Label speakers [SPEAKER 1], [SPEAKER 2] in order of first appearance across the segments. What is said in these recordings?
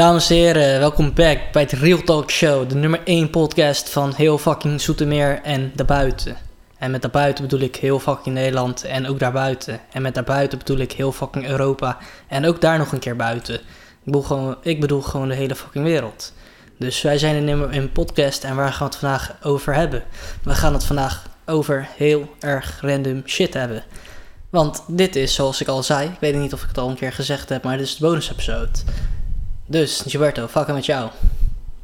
[SPEAKER 1] Dames en heren, welkom back bij het Real Talk Show, de nummer 1 podcast van heel fucking Zoetermeer en daarbuiten. En met daarbuiten bedoel ik heel fucking Nederland en ook daarbuiten. En met daarbuiten bedoel ik heel fucking Europa en ook daar nog een keer buiten. Ik bedoel gewoon, ik bedoel gewoon de hele fucking wereld. Dus wij zijn een nummer 1 podcast en waar gaan we het vandaag over hebben? We gaan het vandaag over heel erg random shit hebben. Want dit is, zoals ik al zei, ik weet niet of ik het al een keer gezegd heb, maar dit is de bonus episode. Dus, Gilberto, fucken met jou.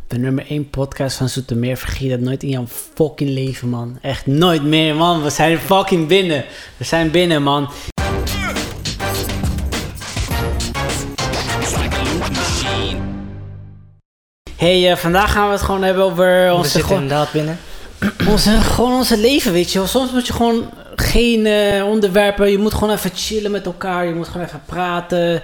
[SPEAKER 2] De nummer 1 podcast van Zoetermeer. Vergeet dat nooit in jouw fucking leven, man. Echt nooit meer, man. We zijn fucking binnen. We zijn binnen, man. Hey, eh, vandaag gaan we het gewoon hebben over
[SPEAKER 1] We
[SPEAKER 2] onze,
[SPEAKER 1] zitten
[SPEAKER 2] gewoon,
[SPEAKER 1] inderdaad binnen.
[SPEAKER 2] onze, gewoon onze leven, weet je wel. Soms moet je gewoon geen eh, onderwerpen. Je moet gewoon even chillen met elkaar. Je moet gewoon even praten.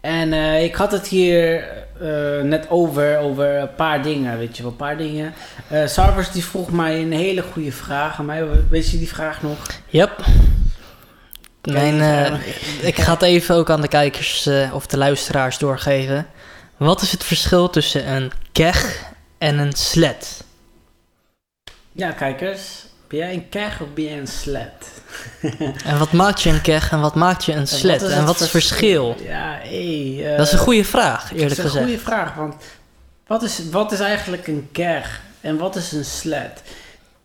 [SPEAKER 2] En eh, ik had het hier eh, net over, over een paar dingen, weet je wel, een paar dingen. Eh Sarvers die vroeg mij een hele goede vraag aan mij. Weet je die vraag nog?
[SPEAKER 1] Yep. Mijn, ik ga het even ook aan de kijkers of de luisteraars doorgeven. Wat is het verschil tussen een keg en een sled?
[SPEAKER 2] Ja, kijkers. Ben jij een keg of ben jij een sled?
[SPEAKER 1] En wat maakt je een keg en wat maakt je een sled? En wat is het verschil?
[SPEAKER 2] Ja, hé. eh,
[SPEAKER 1] Dat is een goede vraag, eerlijk
[SPEAKER 2] Dat is een
[SPEAKER 1] gezegd.
[SPEAKER 2] goede vraag, want wat is, wat is eigenlijk een keg en wat is een sled?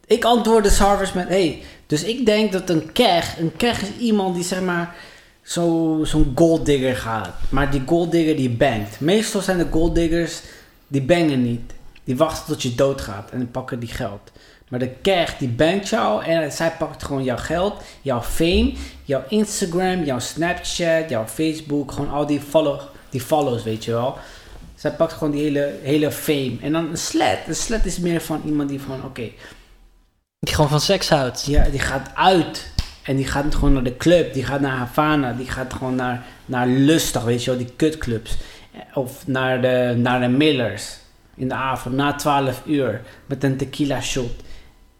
[SPEAKER 2] Ik antwoordde Sarvers met, hey, dus ik denk dat een keg, een keg is iemand die zeg maar zo, zo'n golddigger gaat. Maar die golddigger die bangt. Meestal zijn de golddiggers, die bangen niet. Die wachten tot je doodgaat en dan pakken die geld. Maar de keg die bangt jou en zij pakt gewoon jouw geld, jouw fame, jouw Instagram, jouw Snapchat, jouw Facebook, gewoon al die, follow, die follows, weet je wel. Zij pakt gewoon die hele, hele fame. En dan een sled. Een sled is meer van iemand die van, oké,
[SPEAKER 1] Die gewoon van seks houdt.
[SPEAKER 2] ja, die gaat uit. En die gaat gewoon naar de club. Die gaat naar Havana. Die gaat gewoon naar, naar Lustig, weet je wel, die kutclubs. Of naar de, naar de Millers. In de avond, na 12 uur. Met een tequila shot.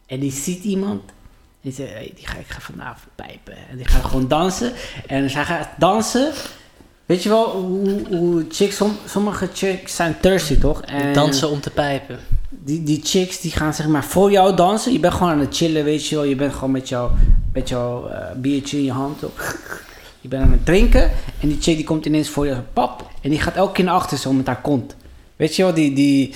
[SPEAKER 2] En die ziet iemand. En die zegt, hey, die ga ik ga vanavond pijpen. En die gaat gewoon dansen. En zij gaat dansen. Weet je wel hoe, hoe chicks, som- sommige chicks zijn thirsty toch? En
[SPEAKER 1] Dansen om te pijpen.
[SPEAKER 2] die, die chicks die gaan zeg maar voor jou dansen. Je bent gewoon aan het chillen, weet je wel. Je bent gewoon met jouw met jouw eh, biertje in je hand. Zo. Je bent aan het drinken. En die chick die komt ineens voor je pap. En die gaat elke keer naar achter zo met haar kont. Weet je wel, die, die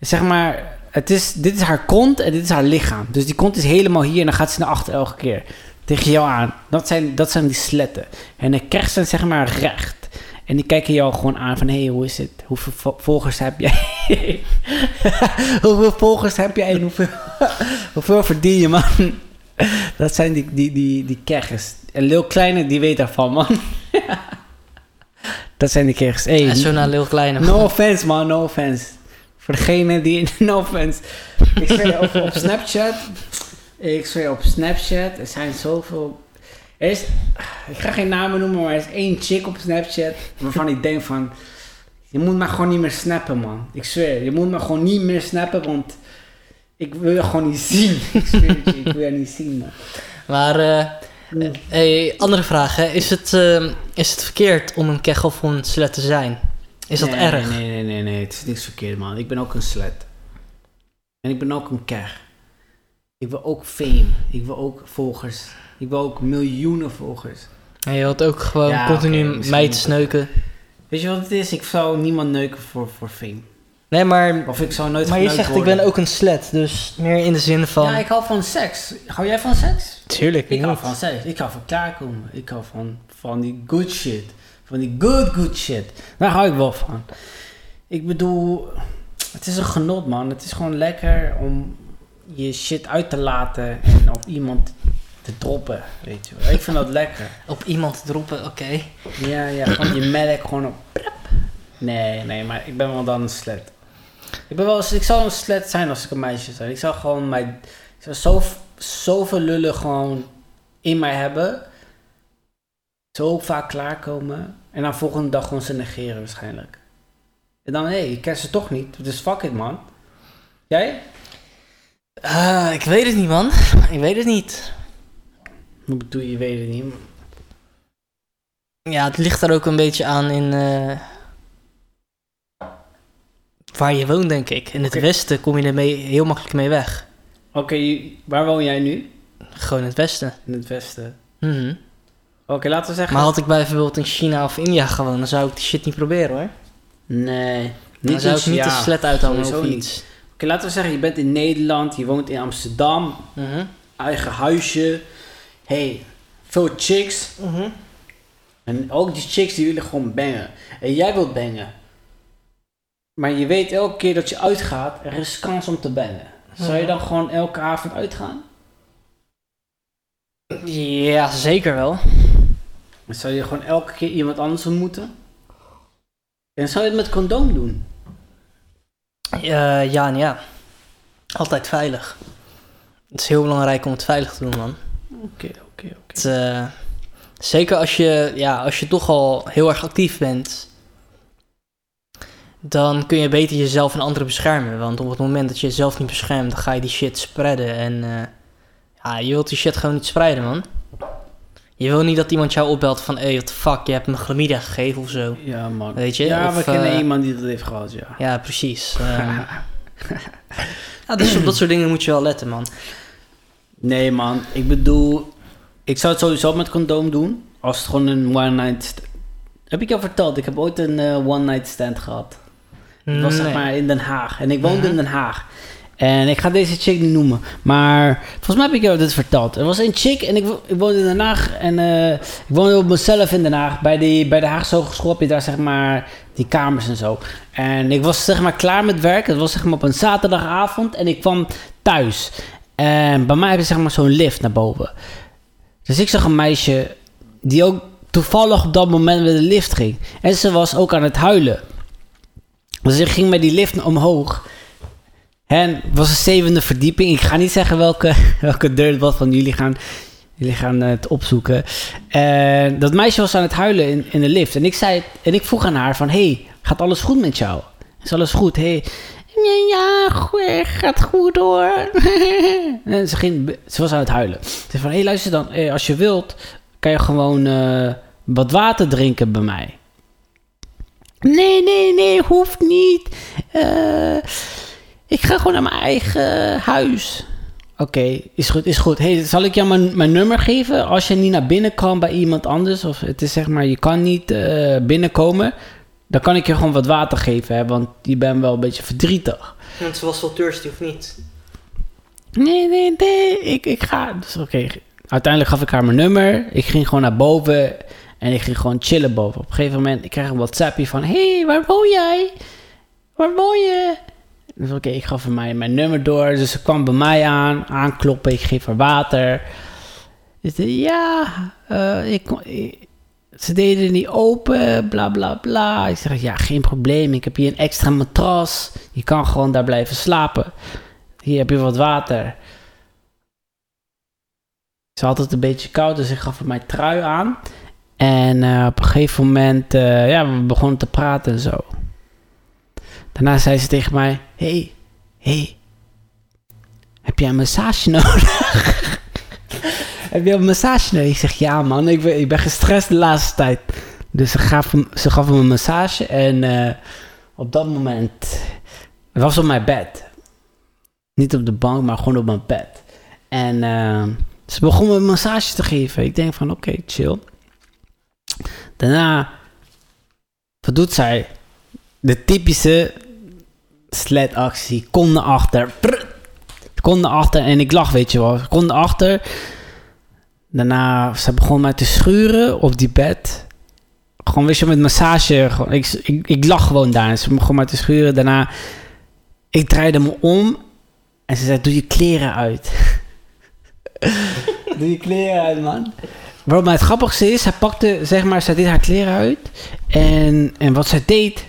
[SPEAKER 2] zeg maar, het is, dit is haar kont en dit is haar lichaam. Dus die kont is helemaal hier en dan gaat ze naar achter elke keer. Tegen jou aan. Dat zijn, dat zijn die sletten. En de krijgt zijn zeg maar recht. En die kijken jou gewoon aan van, hé, hey, hoe is het? Hoeveel vo- volgers heb jij? hoeveel volgers heb jij en hoeveel, hoeveel verdien je, man? Dat zijn die, die, die, die. En Lil Kleine, die weet daarvan, man. Dat zijn die keggers. Hey,
[SPEAKER 1] En zo naar Lil Kleine.
[SPEAKER 2] No offense, man, no offense. Voor degene die. No offense. Ik zweer op, op Snapchat. Ik zweer op Snapchat. Er zijn zoveel. Er is. Ik ga geen namen noemen, maar er is één chick op Snapchat. Waarvan ik denk van. Je moet me gewoon niet meer snappen, man. Ik zweer. Je moet me gewoon niet meer snappen, want. Ik wil je gewoon niet zien. Ik zweer je, ik wil je niet zien, man.
[SPEAKER 1] Maar, eh, hey, andere vraag. Hè. Is, het, eh, is het verkeerd om een keg of een sled te zijn? Is dat
[SPEAKER 2] nee,
[SPEAKER 1] erg?
[SPEAKER 2] Nee, nee, nee, nee. Het is niks verkeerd, man. Ik ben ook een sled. En ik ben ook een keg. Ik wil ook fame. Ik wil ook volgers. Ik wil ook miljoenen volgers.
[SPEAKER 1] En je wilt ook gewoon
[SPEAKER 2] Ja,
[SPEAKER 1] continu
[SPEAKER 2] misschien
[SPEAKER 1] mij te sneuken.
[SPEAKER 2] Weet je wat het is? Ik zou niemand neuken voor, voor fame.
[SPEAKER 1] Nee, maar,
[SPEAKER 2] Of ik zou nooit
[SPEAKER 1] maar je zegt ik ben ook een sled. Dus meer in de zin van...
[SPEAKER 2] Ja, ik hou van seks. Hou jij van seks?
[SPEAKER 1] Tuurlijk,
[SPEAKER 2] Ik hou
[SPEAKER 1] niet.
[SPEAKER 2] van seks. Ik hou van klaarkomen. Ik hou van, van die good shit. Van die good, good shit. Daar hou ik wel van. Ik bedoel, het is een genot, man. Het is gewoon lekker om je shit uit te laten en op iemand te droppen, weet je wel. Ik vind dat lekker.
[SPEAKER 1] Op iemand droppen, oké.
[SPEAKER 2] Ja, ja, gewoon je melk gewoon op. Nee, nee, maar ik ben wel dan een slet. Ik ben wel, ik zou een slet zijn als ik een meisje zou. Ik zou gewoon mijn, ik zou zo, zoveel lullen gewoon in mij hebben. Zo vaak klaarkomen. En dan volgende dag gewoon ze negeren waarschijnlijk. En dan, hé, hey, ik ken ze toch niet. Dus fuck it, man. Jij?
[SPEAKER 1] Ah, ik weet het niet, man. Ik weet het niet.
[SPEAKER 2] Hoe bedoel je, je weet het niet.
[SPEAKER 1] Ja, het ligt er ook een beetje aan in... eh, Waar je woont, denk ik. In het westen kom je er mee, heel makkelijk mee weg.
[SPEAKER 2] Oké, waar woon jij nu?
[SPEAKER 1] Gewoon in het westen.
[SPEAKER 2] In het westen.
[SPEAKER 1] Mhm.
[SPEAKER 2] Oké, laten we zeggen...
[SPEAKER 1] Maar had ik bijvoorbeeld in China of India gewoond, dan zou ik die shit niet proberen hoor.
[SPEAKER 2] Nee.
[SPEAKER 1] Dan
[SPEAKER 2] Niet
[SPEAKER 1] zou
[SPEAKER 2] eens-
[SPEAKER 1] ik niet
[SPEAKER 2] ja,
[SPEAKER 1] de slet uithalen
[SPEAKER 2] sowieso
[SPEAKER 1] of
[SPEAKER 2] niet.
[SPEAKER 1] iets.
[SPEAKER 2] Oké, laten we zeggen, je bent in Nederland, je woont in Amsterdam,
[SPEAKER 1] Mhm.
[SPEAKER 2] eigen huisje. hey, veel chicks.
[SPEAKER 1] Mhm.
[SPEAKER 2] En ook die chicks die willen gewoon bangen. En jij wilt bangen. Maar je weet elke keer dat je uitgaat, er is kans om te bangen. Zou je dan gewoon elke avond uitgaan?
[SPEAKER 1] Ja, zeker wel.
[SPEAKER 2] Zou je gewoon elke keer iemand anders ontmoeten? En zou je het met condoom doen?
[SPEAKER 1] Eh, ja en ja. Altijd veilig. Het is heel belangrijk om het veilig te doen, man.
[SPEAKER 2] Oké, oké, oké.
[SPEAKER 1] Eh, zeker als je, ja, als je toch al heel erg actief bent, dan kun je beter jezelf en anderen beschermen. Want op het moment dat je jezelf niet beschermt, dan ga je die shit spreiden. En eh, ja, je wilt die shit gewoon niet spreiden, man. Je wil niet dat iemand jou opbelt van, hé, what the fuck, je hebt me chlamydia gegeven of zo.
[SPEAKER 2] Ja, man.
[SPEAKER 1] Weet je?
[SPEAKER 2] Ja,
[SPEAKER 1] Of,
[SPEAKER 2] we kennen
[SPEAKER 1] eh,
[SPEAKER 2] iemand die dat heeft gehad, ja.
[SPEAKER 1] Ja, precies. Ehm, ja, dus op dat soort dingen moet je wel letten, man.
[SPEAKER 2] Nee, man. Ik bedoel, ik zou het sowieso met condoom doen. Als het gewoon een one-night stand... Heb ik jou verteld? Ik heb ooit een eh, one-night stand gehad. Het was zeg maar in Den Haag. En ik woonde
[SPEAKER 1] Mhm.
[SPEAKER 2] in Den Haag. En ik ga deze chick niet noemen. Maar volgens mij heb ik jou dit verteld. Er was een chick en ik, ik woonde in Den Haag. En eh, ik woonde op mezelf in Den Haag. Bij, die, bij de Haagse Hogeschool je daar zeg maar die kamers en zo. En ik was zeg maar klaar met werk. Het was zeg maar op een zaterdagavond. En ik kwam thuis. En bij mij heb je zeg maar zo'n lift naar boven. Dus ik zag een meisje die ook toevallig op dat moment met de lift ging. En ze was ook aan het huilen. Dus ik ging met die lift omhoog. En het was een zevende verdieping. Ik ga niet zeggen welke, welke deur het was, van jullie gaan, jullie gaan het opzoeken. En dat meisje was aan het huilen in, in de lift. En ik, zei, en ik vroeg aan haar van, hey, gaat alles goed met jou? Is alles goed? Hey. Ja, ja, gaat goed hoor. en ze, ging, ze was aan het huilen. Ze zei van, hé, hey, luister dan. eh, als je wilt, kan je gewoon eh, wat water drinken bij mij. Nee, nee, nee, hoeft niet. Eh, ik ga gewoon naar mijn eigen huis. Oké, is goed, is goed. Hey, zal ik jou mijn, mijn nummer geven als je niet naar binnen kan bij iemand anders? Of het is zeg maar, je kan niet eh, binnenkomen. Dan kan ik je gewoon wat water geven, hè, want je bent wel een beetje verdrietig.
[SPEAKER 1] Want ze was wel thirsty of niet?
[SPEAKER 2] Nee, nee, nee, ik, ik ga. Dus oké, uiteindelijk gaf ik haar mijn nummer. Ik ging gewoon naar boven en ik ging gewoon chillen boven. Op een gegeven moment, ik kreeg een WhatsAppje van... Hé, hey, waar woon jij? Waar woon je? Dus oké, ik gaf haar mijn, mijn nummer door. Dus ze kwam bij mij aan, aankloppen. Ik geef haar water. Zei, ja, eh, ik, ze deden het niet open, bla bla bla. Ik zeg, ja, geen probleem. Ik heb hier een extra matras. Je kan gewoon daar blijven slapen. Hier heb je wat water. Ze had het een beetje koud, dus ik gaf haar mijn trui aan. En eh, op een gegeven moment, eh, ja, we begonnen te praten en zo. Daarna zei ze tegen mij, hey, hey, heb jij een massage nodig? heb je een massage nodig? Ik zeg, ja man, ik ben, ik ben gestrest de laatste tijd. Dus ze gaf, ze gaf hem een massage en eh, op dat moment, het was op mijn bed. Niet op de bank, maar gewoon op mijn bed. En eh, ze begon me een massage te geven. Ik denk van, oké, chill. Daarna, wat doet zij? De typische sledactie. Kom naar achter. Prr. Naar achter en ik lag, weet je wel. Naar achter. Daarna, ze begon mij te schuren op die bed. Gewoon, weet je, met massage. Ik, ik, ik lag gewoon daar. En ze begon mij te schuren. Daarna, ik draaide me om. En ze zei, doe je kleren uit. doe je kleren uit, man. Waarom het grappigste is, zij pakte, zeg maar, zij deed haar kleren uit. En, en wat zij deed,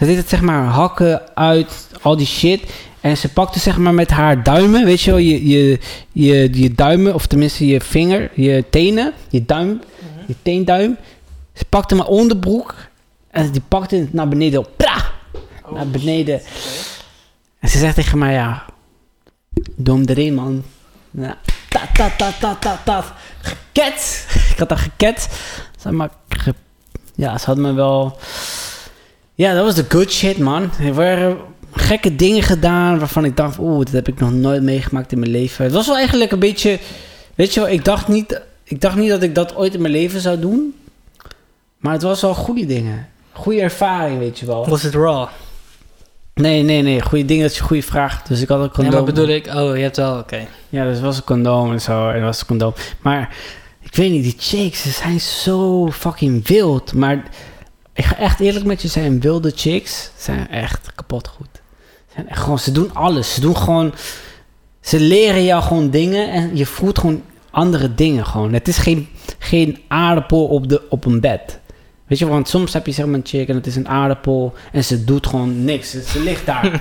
[SPEAKER 2] zij deed het, zeg maar, hakken uit, al die shit. En ze pakte, zeg maar, met haar duimen, weet je wel, je, je, je, je duimen, of tenminste je vinger, je tenen, je duim, je teenduim. Ze pakte mijn onderbroek en die pakte het naar beneden, pra, naar beneden. En ze zegt tegen mij, ja, doe hem erin, man. Ja, ta, ta, ta, ta, ta, ta. Geket. Ik had haar geket. Maar, ge- ja, ze had me wel... Ja, dat was de good shit, man. Er waren gekke dingen gedaan waarvan ik dacht, oeh, dat heb ik nog nooit meegemaakt in mijn leven. Het was wel eigenlijk een beetje, weet je wel, ik dacht niet, ik dacht niet dat ik dat ooit in mijn leven zou doen. Maar het was wel goede dingen. Goede ervaring, weet je wel.
[SPEAKER 1] Was het raw?
[SPEAKER 2] Nee, nee, nee. Goede dingen, dat is een goede vraag. Dus ik had een
[SPEAKER 1] Ja,
[SPEAKER 2] condoom.
[SPEAKER 1] maar bedoel ik... Oh, je hebt wel... Oké.
[SPEAKER 2] Ja, dus het was een condoom en zo. En was een condoom. Maar ik weet niet, die chicks, ze zijn zo fucking wild. Maar ik ga echt eerlijk met je zijn, wilde chicks zijn echt kapot goed. Ze, zijn echt gewoon, ze doen alles. Ze doen gewoon... Ze leren jou gewoon dingen en je voelt gewoon andere dingen gewoon. Het is geen, geen aardappel op, de, op een bed. Weet je, want soms heb je zeg maar een chick en het is een aardappel en ze doet gewoon niks. Ze, ze ligt daar.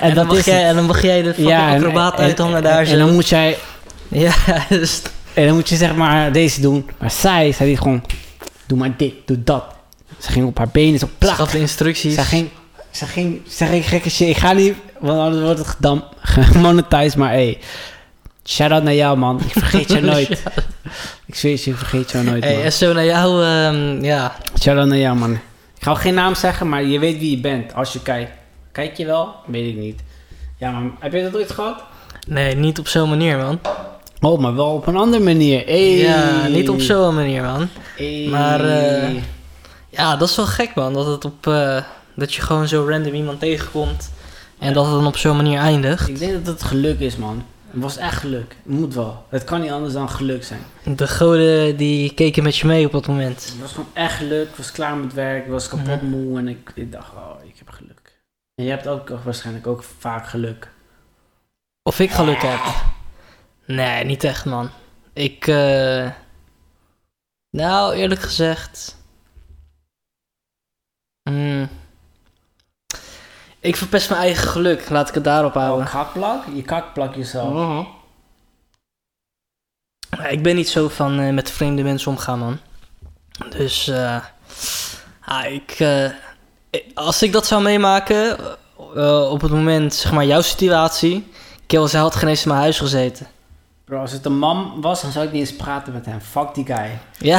[SPEAKER 1] En, dan mag
[SPEAKER 2] is
[SPEAKER 1] jij, en dan mag jij de fucking
[SPEAKER 2] en-
[SPEAKER 1] acrobaat
[SPEAKER 2] en-
[SPEAKER 1] uithangen
[SPEAKER 2] en-
[SPEAKER 1] daar
[SPEAKER 2] en,
[SPEAKER 1] zo.
[SPEAKER 2] dan moet jij
[SPEAKER 1] Ja, dus...
[SPEAKER 2] En dan moet je zeg maar deze doen. Maar zij, zij die gewoon, doe maar dit, doe dat. Ze ging op haar benen zo plak.
[SPEAKER 1] Schaf de instructies.
[SPEAKER 2] Zij ging, zij ging, zij ging gekke shit. Ik ga niet, want anders wordt het gedam, gemonetized. Maar hey, shout-out naar jou man. Ik vergeet je nooit. Ik zweer je, ik vergeet jou nooit
[SPEAKER 1] Hey,
[SPEAKER 2] man.
[SPEAKER 1] zo naar jou, ehm, ja.
[SPEAKER 2] Shout-out naar jou man. Ik ga ook geen naam zeggen, maar je weet wie je bent als je kijkt. Kijk je wel? Weet ik niet. Ja man, heb je dat ooit gehad?
[SPEAKER 1] Nee, niet op zo'n manier, man.
[SPEAKER 2] Oh, maar wel op een andere manier. Hey.
[SPEAKER 1] Ja, niet op zo'n manier, man.
[SPEAKER 2] Hey.
[SPEAKER 1] Maar, eh, Ja, dat is wel gek, man. Dat, het op, eh, dat je gewoon zo random iemand tegenkomt. En dat het dan op zo'n manier eindigt.
[SPEAKER 2] Ik denk dat het geluk is, man. Het was echt geluk. Het moet wel. Het kan niet anders dan geluk zijn.
[SPEAKER 1] De goden die keken met je mee op dat moment.
[SPEAKER 2] Het was gewoon echt geluk. Ik was klaar met werk. Ik was kapot
[SPEAKER 1] Mhm.
[SPEAKER 2] moe. En ik, ik dacht, oh, ik heb geluk. En je hebt ook waarschijnlijk ook vaak geluk.
[SPEAKER 1] Of ik geluk heb. Nee, niet echt, man. Ik, eh Nou, eerlijk gezegd... Hmm. Ik verpest mijn eigen geluk. Laat ik het daarop
[SPEAKER 2] Oh,
[SPEAKER 1] houden.
[SPEAKER 2] kakplak? Je kakplak jezelf.
[SPEAKER 1] Ja, Ik ben niet zo van eh, met vreemde mensen omgaan, man. Dus, eh ah, ik, eh, als ik dat zou meemaken, op het moment, zeg maar, jouw situatie, Kill, zij had geen eens in mijn huis gezeten.
[SPEAKER 2] Bro, als het een man was, dan zou ik niet eens praten met hem. Fuck die guy.
[SPEAKER 1] Ja,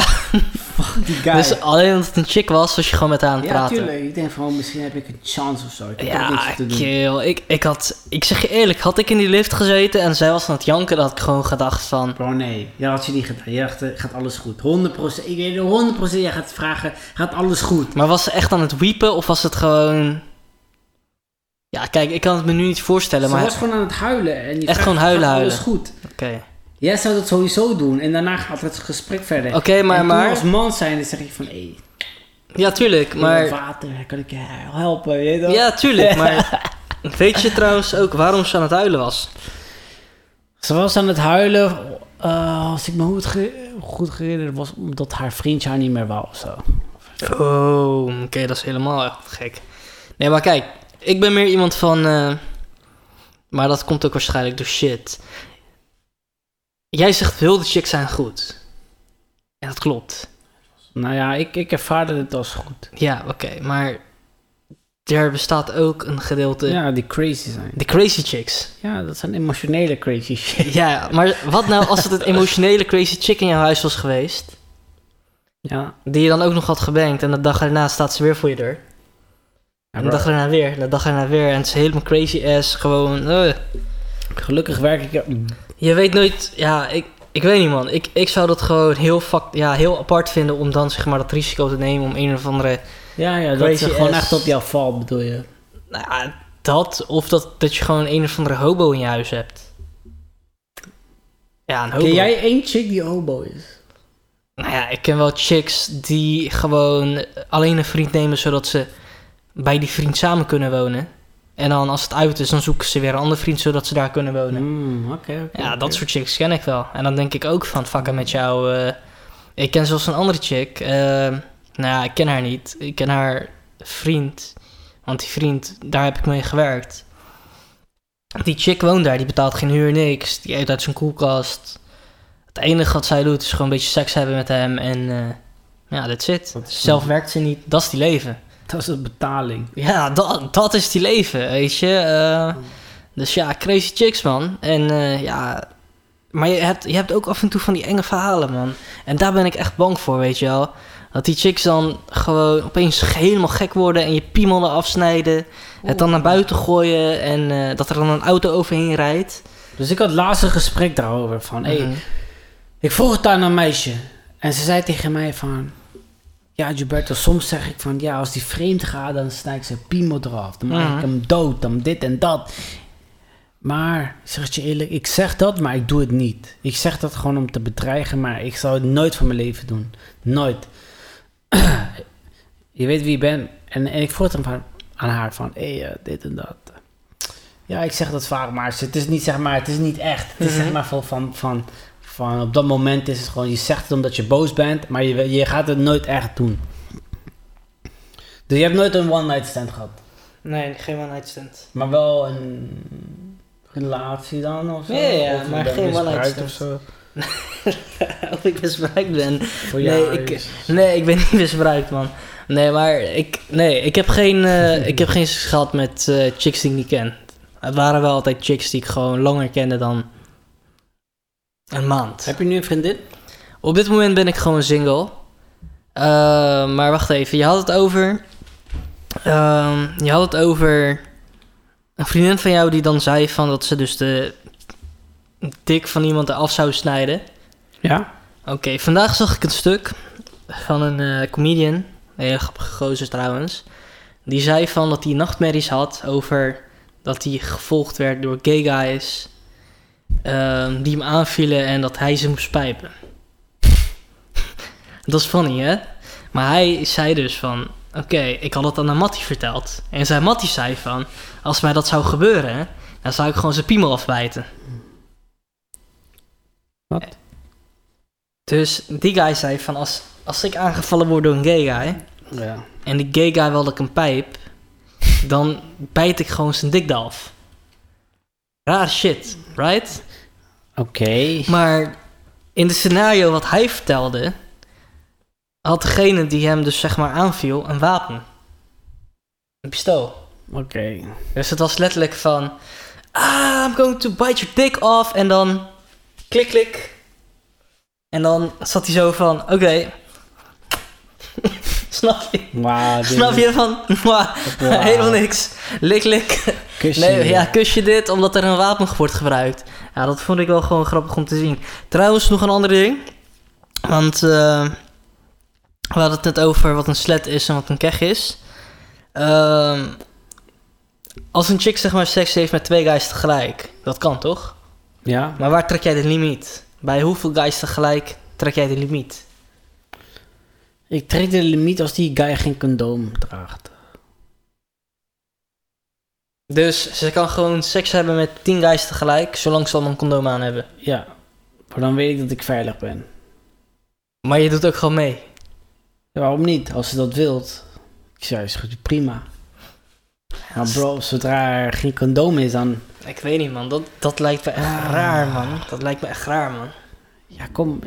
[SPEAKER 2] Fuck die guy.
[SPEAKER 1] dus alleen omdat het een chick was, was je gewoon met haar aan het
[SPEAKER 2] ja,
[SPEAKER 1] praten.
[SPEAKER 2] tuurlijk. Ik denk van, oh, misschien heb ik een chance of zo. Ik
[SPEAKER 1] Ja,
[SPEAKER 2] niks te doen.
[SPEAKER 1] kill. Ik, ik had, ik zeg je eerlijk, had ik in die lift gezeten en zij was aan het janken, dan had ik gewoon gedacht van,
[SPEAKER 2] Bro, nee. Ja, had je niet gedaan. Je dacht, eh, gaat alles goed. 100%. Ik weet het, 100% jij gaat vragen, gaat alles goed.
[SPEAKER 1] Maar was ze echt aan het wiepen of was het gewoon... Ja, kijk, ik kan het me nu niet voorstellen,
[SPEAKER 2] Ze
[SPEAKER 1] maar...
[SPEAKER 2] was gewoon aan het huilen. En die
[SPEAKER 1] Echt gewoon huilen,
[SPEAKER 2] gaat alles
[SPEAKER 1] huilen.
[SPEAKER 2] goed.
[SPEAKER 1] Oké,
[SPEAKER 2] Jij zou dat sowieso doen. En daarna gaat het gesprek verder.
[SPEAKER 1] Oké, maar...
[SPEAKER 2] en toen
[SPEAKER 1] maar
[SPEAKER 2] als man zijn, dan zeg je van... Hé,
[SPEAKER 1] ja, tuurlijk,
[SPEAKER 2] maar... water, kan ik je helpen? Weet je dat?
[SPEAKER 1] Ja, tuurlijk, maar... Weet je trouwens ook waarom ze aan het huilen was?
[SPEAKER 2] Ze was aan het huilen... eh, als ik me goed, ge- goed herinner, was omdat haar vriendje haar niet meer wou of zo.
[SPEAKER 1] Oh, oké, dat is helemaal echt gek. Nee, maar kijk, ik ben meer iemand van... eh, maar dat komt ook waarschijnlijk door shit. Jij zegt wilde chicks zijn goed. En dat klopt.
[SPEAKER 2] Nou ja, ik, ik ervaarde het als goed.
[SPEAKER 1] Ja, oké, maar... Er bestaat ook een gedeelte...
[SPEAKER 2] Ja, die crazy zijn.
[SPEAKER 1] De crazy chicks.
[SPEAKER 2] Ja, dat zijn emotionele crazy shit.
[SPEAKER 1] Ja, maar wat nou als het een emotionele crazy chick in jouw huis was geweest...
[SPEAKER 2] Ja.
[SPEAKER 1] die je dan ook nog had gebankt en de dag erna staat ze weer voor je deur. En de dag erna weer, de dag erna weer. En het is helemaal crazy ass, gewoon... eh.
[SPEAKER 2] Gelukkig werk ik...
[SPEAKER 1] Je weet nooit, ja, ik, ik weet niet man. Ik, ik zou dat gewoon heel, fuck, ja, heel apart vinden om dan zeg maar dat risico te nemen om een of andere...
[SPEAKER 2] Ja, ja, dat ze gewoon echt op jou valt, bedoel je?
[SPEAKER 1] Nou ja, dat, of dat, dat je gewoon een of andere hobo in je huis hebt. Ja, een hobo.
[SPEAKER 2] Ken jij één chick die hobo is?
[SPEAKER 1] Nou ja, ik ken wel chicks die gewoon alleen een vriend nemen zodat ze bij die vriend samen kunnen wonen. En dan als het uit is, dan zoeken ze weer een andere vriend zodat ze daar kunnen wonen.
[SPEAKER 2] Mm, oké.
[SPEAKER 1] Ja, dat soort chicks ken ik wel. En dan denk ik ook van, fucken met jou. eh. ik ken zelfs een andere chick. eh, nou ja, ik ken haar niet. Ik ken haar vriend. Want die vriend, daar heb ik mee gewerkt. Die chick woont daar, die betaalt geen huur, niks. Die eet uit zijn koelkast. Het enige wat zij doet is gewoon een beetje seks hebben met hem. En eh, ja, that's it.
[SPEAKER 2] Dat is-
[SPEAKER 1] Zelf werkt ze niet. Dat is die leven.
[SPEAKER 2] Dat is een betaling.
[SPEAKER 1] Ja, dat, dat is die leven, weet je. Eh, dus ja, crazy chicks, man. En eh, ja... Maar je hebt, je hebt ook af en toe van die enge verhalen, man. En daar ben ik echt bang voor, weet je wel. Dat die chicks dan gewoon opeens helemaal gek worden en je piemel afsnijden. Het dan naar buiten gooien en eh, dat er dan een auto overheen rijdt.
[SPEAKER 2] Dus ik had laatst een gesprek daarover. Van, hey,
[SPEAKER 1] Mhm.
[SPEAKER 2] ik vroeg het aan een meisje. En ze zei tegen mij van... Ja, Gilberto, soms zeg ik van... Ja, als die vreemd gaat, dan snijd ik zijn piemel eraf. Dan maak ik hem dood, dan dit en dat. Maar, zeg het je eerlijk, ik zeg dat, maar ik doe het niet. Ik zeg dat gewoon om te bedreigen, maar ik zou het nooit van mijn leven doen. Nooit. je weet wie ik ben. En, en ik vroeg hem van, aan haar van... Hé, hey, eh, dit en dat. Ja, ik zeg dat vaak, maar het is niet, zeg maar, het is niet echt. Het is
[SPEAKER 1] Mhm.
[SPEAKER 2] zeg maar van, van, van, van... Op dat moment is het gewoon... Je zegt het omdat je boos bent, maar je, je gaat het nooit echt doen. Dus je hebt nooit een one-night stand gehad.
[SPEAKER 1] Nee, geen one night stand.
[SPEAKER 2] Maar wel een relatie dan of zo?
[SPEAKER 1] Ja, ja,
[SPEAKER 2] Of je
[SPEAKER 1] maar geen
[SPEAKER 2] misbruikt
[SPEAKER 1] one-night
[SPEAKER 2] of zo?
[SPEAKER 1] of ik misbruikt ben.
[SPEAKER 2] Voor
[SPEAKER 1] Nee, ik- Nee, ik ben niet misbruikt, man. Nee, maar ik, nee, ik heb geen, eh, ik heb geen seks gehad met eh, chicks die ik niet ken. Het waren wel altijd chicks die ik gewoon langer kende dan een maand.
[SPEAKER 2] Heb je nu een vriendin?
[SPEAKER 1] Op dit moment ben ik gewoon single. Eh, maar wacht even, je had het over. ehm, je had het over. Een vriendin van jou die dan zei van dat ze dus de dik van iemand af zou snijden.
[SPEAKER 2] Ja.
[SPEAKER 1] Oké, vandaag zag ik een stuk van een eh, comedian, een hele grappige gozer trouwens. Die zei van dat hij nachtmerries had over dat hij gevolgd werd door gay guys ehm, die hem aanvielen en dat hij ze moest pijpen. dat is funny, hè? Maar hij zei dus van, oké, ik had het aan een Mattie verteld. En zijn Mattie zei van, als mij dat zou gebeuren, dan zou ik gewoon zijn piemel afbijten.
[SPEAKER 2] Wat?
[SPEAKER 1] Dus die guy zei van, als, als ik aangevallen word door een gay guy...
[SPEAKER 2] Ja.
[SPEAKER 1] en die gay guy wilde ik een pijp... dan bijt ik gewoon zijn dik af. Raar shit, right?
[SPEAKER 2] Oké.
[SPEAKER 1] Maar in het scenario wat hij vertelde... had degene die hem dus zeg maar aanviel een wapen. Een pistool.
[SPEAKER 2] Oké.
[SPEAKER 1] Dus het was letterlijk van... Ah, I'm going to bite your dick off. En dan... Klik, klik. En dan zat hij zo van... Oké. Snap je? Snap je van... Helemaal niks. Lik, lik.
[SPEAKER 2] Kusje.
[SPEAKER 1] Nee, ja, kus je dit omdat er een wapen wordt gebruikt. Ja, dat vond ik wel gewoon grappig om te zien. Trouwens, nog een ander ding. Want eh, we hadden het net over wat een slet is en wat een keg is. Ehm, als een chick zeg maar seks heeft met twee guys tegelijk, dat kan toch?
[SPEAKER 2] Ja.
[SPEAKER 1] Maar waar trek jij de limiet? Bij hoeveel guys tegelijk trek jij de limiet?
[SPEAKER 2] Ik trek de limiet als die guy geen condoom draagt.
[SPEAKER 1] Dus ze kan gewoon seks hebben met tien guys tegelijk, zolang ze dan een condoom aan hebben.
[SPEAKER 2] Ja. Maar dan weet ik dat ik veilig ben.
[SPEAKER 1] Maar je doet ook gewoon mee.
[SPEAKER 2] Ja, waarom niet? Als ze dat wilt. Ik zeg, is goed, prima. Maar bro, zodra er geen condoom is, dan...
[SPEAKER 1] Ik weet niet, man. Dat, dat lijkt me echt
[SPEAKER 2] Ah.
[SPEAKER 1] raar, man. Dat lijkt me echt raar, man.
[SPEAKER 2] Ja, kom.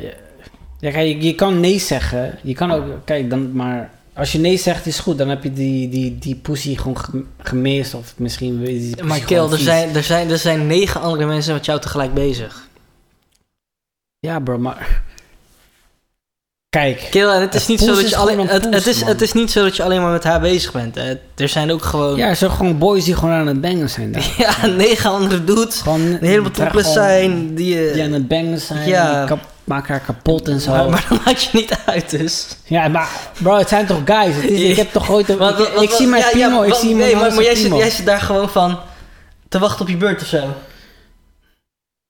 [SPEAKER 2] Ja, kijk, je, je kan nee zeggen. Je kan ook... Kijk, dan maar... Als je nee zegt, is goed. Dan heb je die, die, die pussy gewoon ge- gemist. Of misschien... die
[SPEAKER 1] Maar Kill, er zijn, er, zijn, er zijn negen andere mensen met jou tegelijk bezig.
[SPEAKER 2] Ja, bro, maar... Kijk.
[SPEAKER 1] Kill, het is, niet zo dat
[SPEAKER 2] is
[SPEAKER 1] je alleen, het, is, het is niet zo dat je alleen maar met haar bezig bent. hè. Er zijn ook gewoon
[SPEAKER 2] Ja, er zijn gewoon boys die gewoon aan het bangen zijn daar.
[SPEAKER 1] ja, negen andere dudes
[SPEAKER 2] Gewoon...
[SPEAKER 1] die helemaal topless zijn. Die, eh,
[SPEAKER 2] Die aan het bangen zijn.
[SPEAKER 1] Ja.
[SPEAKER 2] Die kap, maken haar kapot en zo.
[SPEAKER 1] maar, maar dan maakt je niet uit, dus.
[SPEAKER 2] Ja, maar bro, het zijn toch guys? Het is, ik heb toch ooit... Een, ik, zie mijn
[SPEAKER 1] ja,
[SPEAKER 2] ik zie mijn
[SPEAKER 1] Nee, maar, maar jij, zit, jij zit daar gewoon van te wachten op je beurt of zo.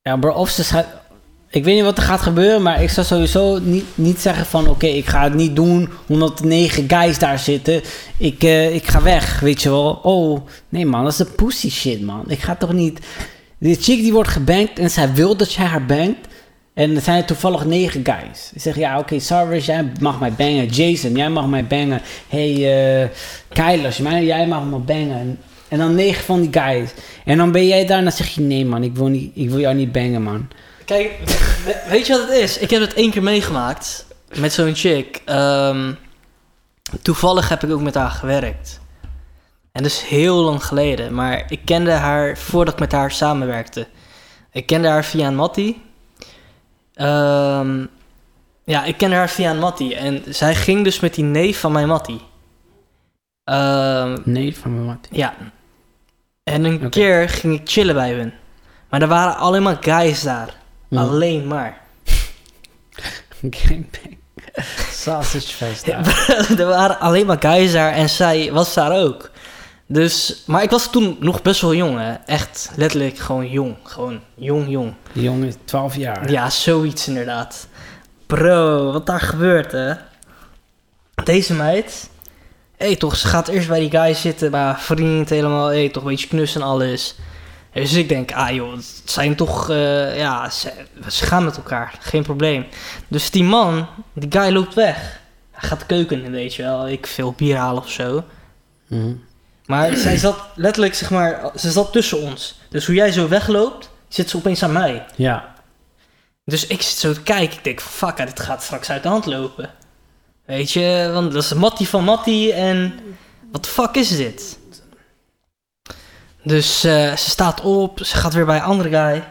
[SPEAKER 2] Ja, bro, of ze. Ik weet niet wat er gaat gebeuren, maar ik zou sowieso niet, niet zeggen van... Oké, ik ga het niet doen omdat negen guys daar zitten. Ik, eh, ik ga weg, weet je wel. Oh, nee man, dat is de pussy shit, man. Ik ga toch niet... Die chick die wordt gebankt en zij wil dat jij haar bankt. En er zijn toevallig negen guys. Ik zeg, ja, oké, Sarvis, jij mag mij bangen. Jason, jij mag mij bangen. Hey, Kailas, jij mag me bangen. En dan negen van die guys. En dan ben jij daar en dan zeg je, nee man, ik wil, niet, ik wil jou niet bangen, man.
[SPEAKER 1] Kijk, we- weet je wat het is? Ik heb het één keer meegemaakt met zo'n chick. Ehm, toevallig heb ik ook met haar gewerkt. En dat is heel lang geleden. Maar ik kende haar voordat ik met haar samenwerkte. Ik kende haar via een mattie. Ehm, Ja, ik ken haar via een mattie. En zij ging dus met die neef van mijn mattie. Ehm,
[SPEAKER 2] Nee, van mijn wat.
[SPEAKER 1] ja. En een keer ging ik chillen bij hun. Maar er waren alleen maar guys daar. Alleen maar.
[SPEAKER 2] Gangbang. Sausage fest.
[SPEAKER 1] Ja, er waren alleen maar guys daar en zij was daar ook. Dus, maar ik was toen nog best wel jong, hè. Echt letterlijk gewoon jong. Gewoon jong, jong.
[SPEAKER 2] Die jongen is 12 jaar.
[SPEAKER 1] Ja, zoiets inderdaad. Bro, wat daar gebeurt, hè? Deze meid. Hé, hey, toch, ze gaat eerst bij die guy zitten, haar vriend helemaal. Hé, hey, toch een beetje knussen en alles. Dus ik denk, ah joh, het zijn toch, eh, ja, ze, ze gaan met elkaar, geen probleem. Dus die man, die guy loopt weg. Hij gaat de keuken in, weet je wel. Ik veel bier halen of zo.
[SPEAKER 2] Mhm.
[SPEAKER 1] Maar zij zat letterlijk, zeg maar, ze zat tussen ons. Dus hoe jij zo wegloopt, zit ze opeens aan mij.
[SPEAKER 2] Ja.
[SPEAKER 1] Dus ik zit zo te kijken. Ik denk, fuck, dit gaat straks uit de hand lopen. Weet je, want dat is Mattie van Mattie en wat de fuck is dit? Dus eh, ze staat op, ze gaat weer bij een andere guy.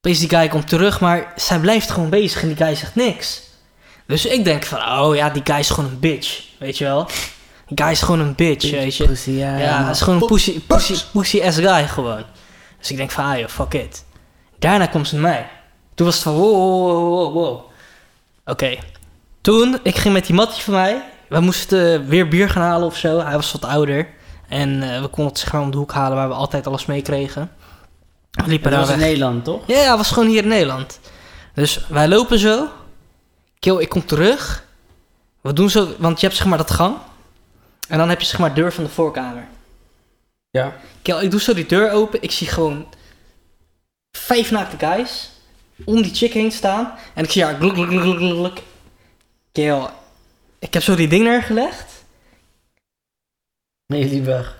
[SPEAKER 1] Opeens die guy komt terug, maar zij blijft gewoon bezig en die guy zegt niks. Dus ik denk van, oh ja, die guy is gewoon een bitch, weet je wel? Guy is gewoon een bitch, weet je?
[SPEAKER 2] Pussy, ja.
[SPEAKER 1] Ja, hij is gewoon een pussy, pussy, pussy ass guy gewoon. Dus ik denk van, ah joh, fuck it. Daarna komt ze naar mij. Toen was het van, wow, wow, wow, wow. Oké. Toen, ik ging met die mattie van mij. We moesten weer bier gaan halen of zo. Hij was wat ouder. En eh, we konden het zeg maar om de hoek halen waar we altijd alles meekregen. We liepen
[SPEAKER 2] Dat
[SPEAKER 1] daar
[SPEAKER 2] was in. Nederland, toch?
[SPEAKER 1] Ja, ja, was gewoon hier in Nederland. Dus wij lopen zo. Kill, ik kom terug. We doen zo, want je hebt zeg maar dat gang. En dan heb je zeg maar deur van de voorkamer.
[SPEAKER 2] Ja.
[SPEAKER 1] Kill, ik doe zo die deur open. Ik zie gewoon vijf naakte guys om die chick heen staan. En ik zie haar gluk, gluk, gluk, gluk. Kill, ik heb zo die ding neergelegd.
[SPEAKER 2] Nee, liever.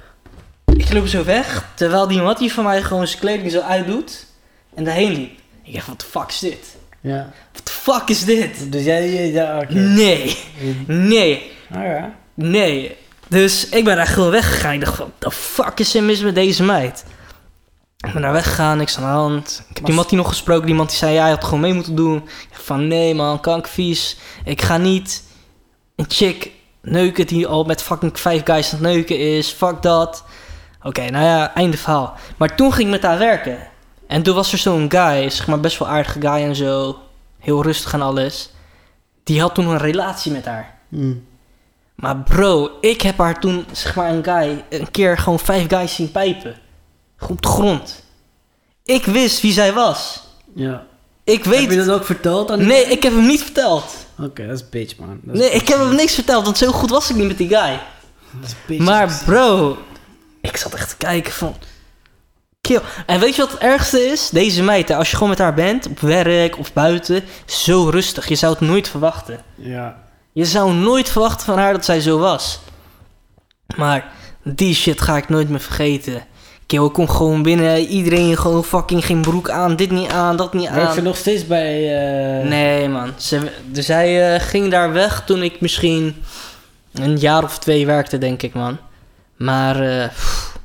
[SPEAKER 1] Ik loop zo weg, terwijl die mattie van mij gewoon zijn kleding zo uitdoet. En daarheen liep. Ik dacht, wat de fuck is dit?
[SPEAKER 2] Ja.
[SPEAKER 1] Wat de fuck is dit?
[SPEAKER 2] Dus jij, ja, oké.
[SPEAKER 1] Nee, nee,
[SPEAKER 2] Ah, ja.
[SPEAKER 1] nee. Dus ik ben daar gewoon weggegaan. Ik dacht, wat de fuck is er mis met deze meid? Ik ben daar weggegaan, niks aan de hand. Ik heb
[SPEAKER 2] Maar-
[SPEAKER 1] die nog gesproken. Die Mattie zei, ja, je had gewoon mee moeten doen. Ik dacht van, nee man, kankvies. Ik ga niet een chick neuken die al met fucking vijf guys aan het neuken is. Fuck dat. Oké, nou ja, einde verhaal. Maar toen ging ik met haar werken. En toen was er zo'n guy, zeg maar best wel aardige guy en zo. Heel rustig en alles. Die had toen een relatie met haar.
[SPEAKER 2] Hm.
[SPEAKER 1] Maar bro, ik heb haar toen, zeg maar, een guy, een keer gewoon vijf guys zien pijpen. Op de grond. Ik wist wie zij was.
[SPEAKER 2] Ja.
[SPEAKER 1] Ik
[SPEAKER 2] Heb je
[SPEAKER 1] weet...
[SPEAKER 2] dat ook verteld aan die-
[SPEAKER 1] Nee, ik heb hem niet verteld.
[SPEAKER 2] Oké, dat is bitch, man. Is
[SPEAKER 1] Nee,
[SPEAKER 2] bitch,
[SPEAKER 1] ik heb hem niks verteld, want zo goed was ik niet met die guy.
[SPEAKER 2] Dat is bitch.
[SPEAKER 1] Maar bro, ik zat echt te kijken van... Kill. En weet je wat het ergste is? Deze meid, als je gewoon met haar bent, op werk of buiten, zo rustig. Je zou het nooit verwachten.
[SPEAKER 2] Ja.
[SPEAKER 1] Je zou nooit verwachten van haar dat zij zo was. Maar die shit ga ik nooit meer vergeten. Kill, ik kom gewoon binnen, iedereen gewoon fucking geen broek aan, dit niet aan, dat niet
[SPEAKER 2] Werk je
[SPEAKER 1] aan.
[SPEAKER 2] nog steeds bij... eh,
[SPEAKER 1] Nee man, ze, dus zij eh, ging daar weg toen ik misschien een jaar of twee werkte, denk ik man. Maar, eh pff.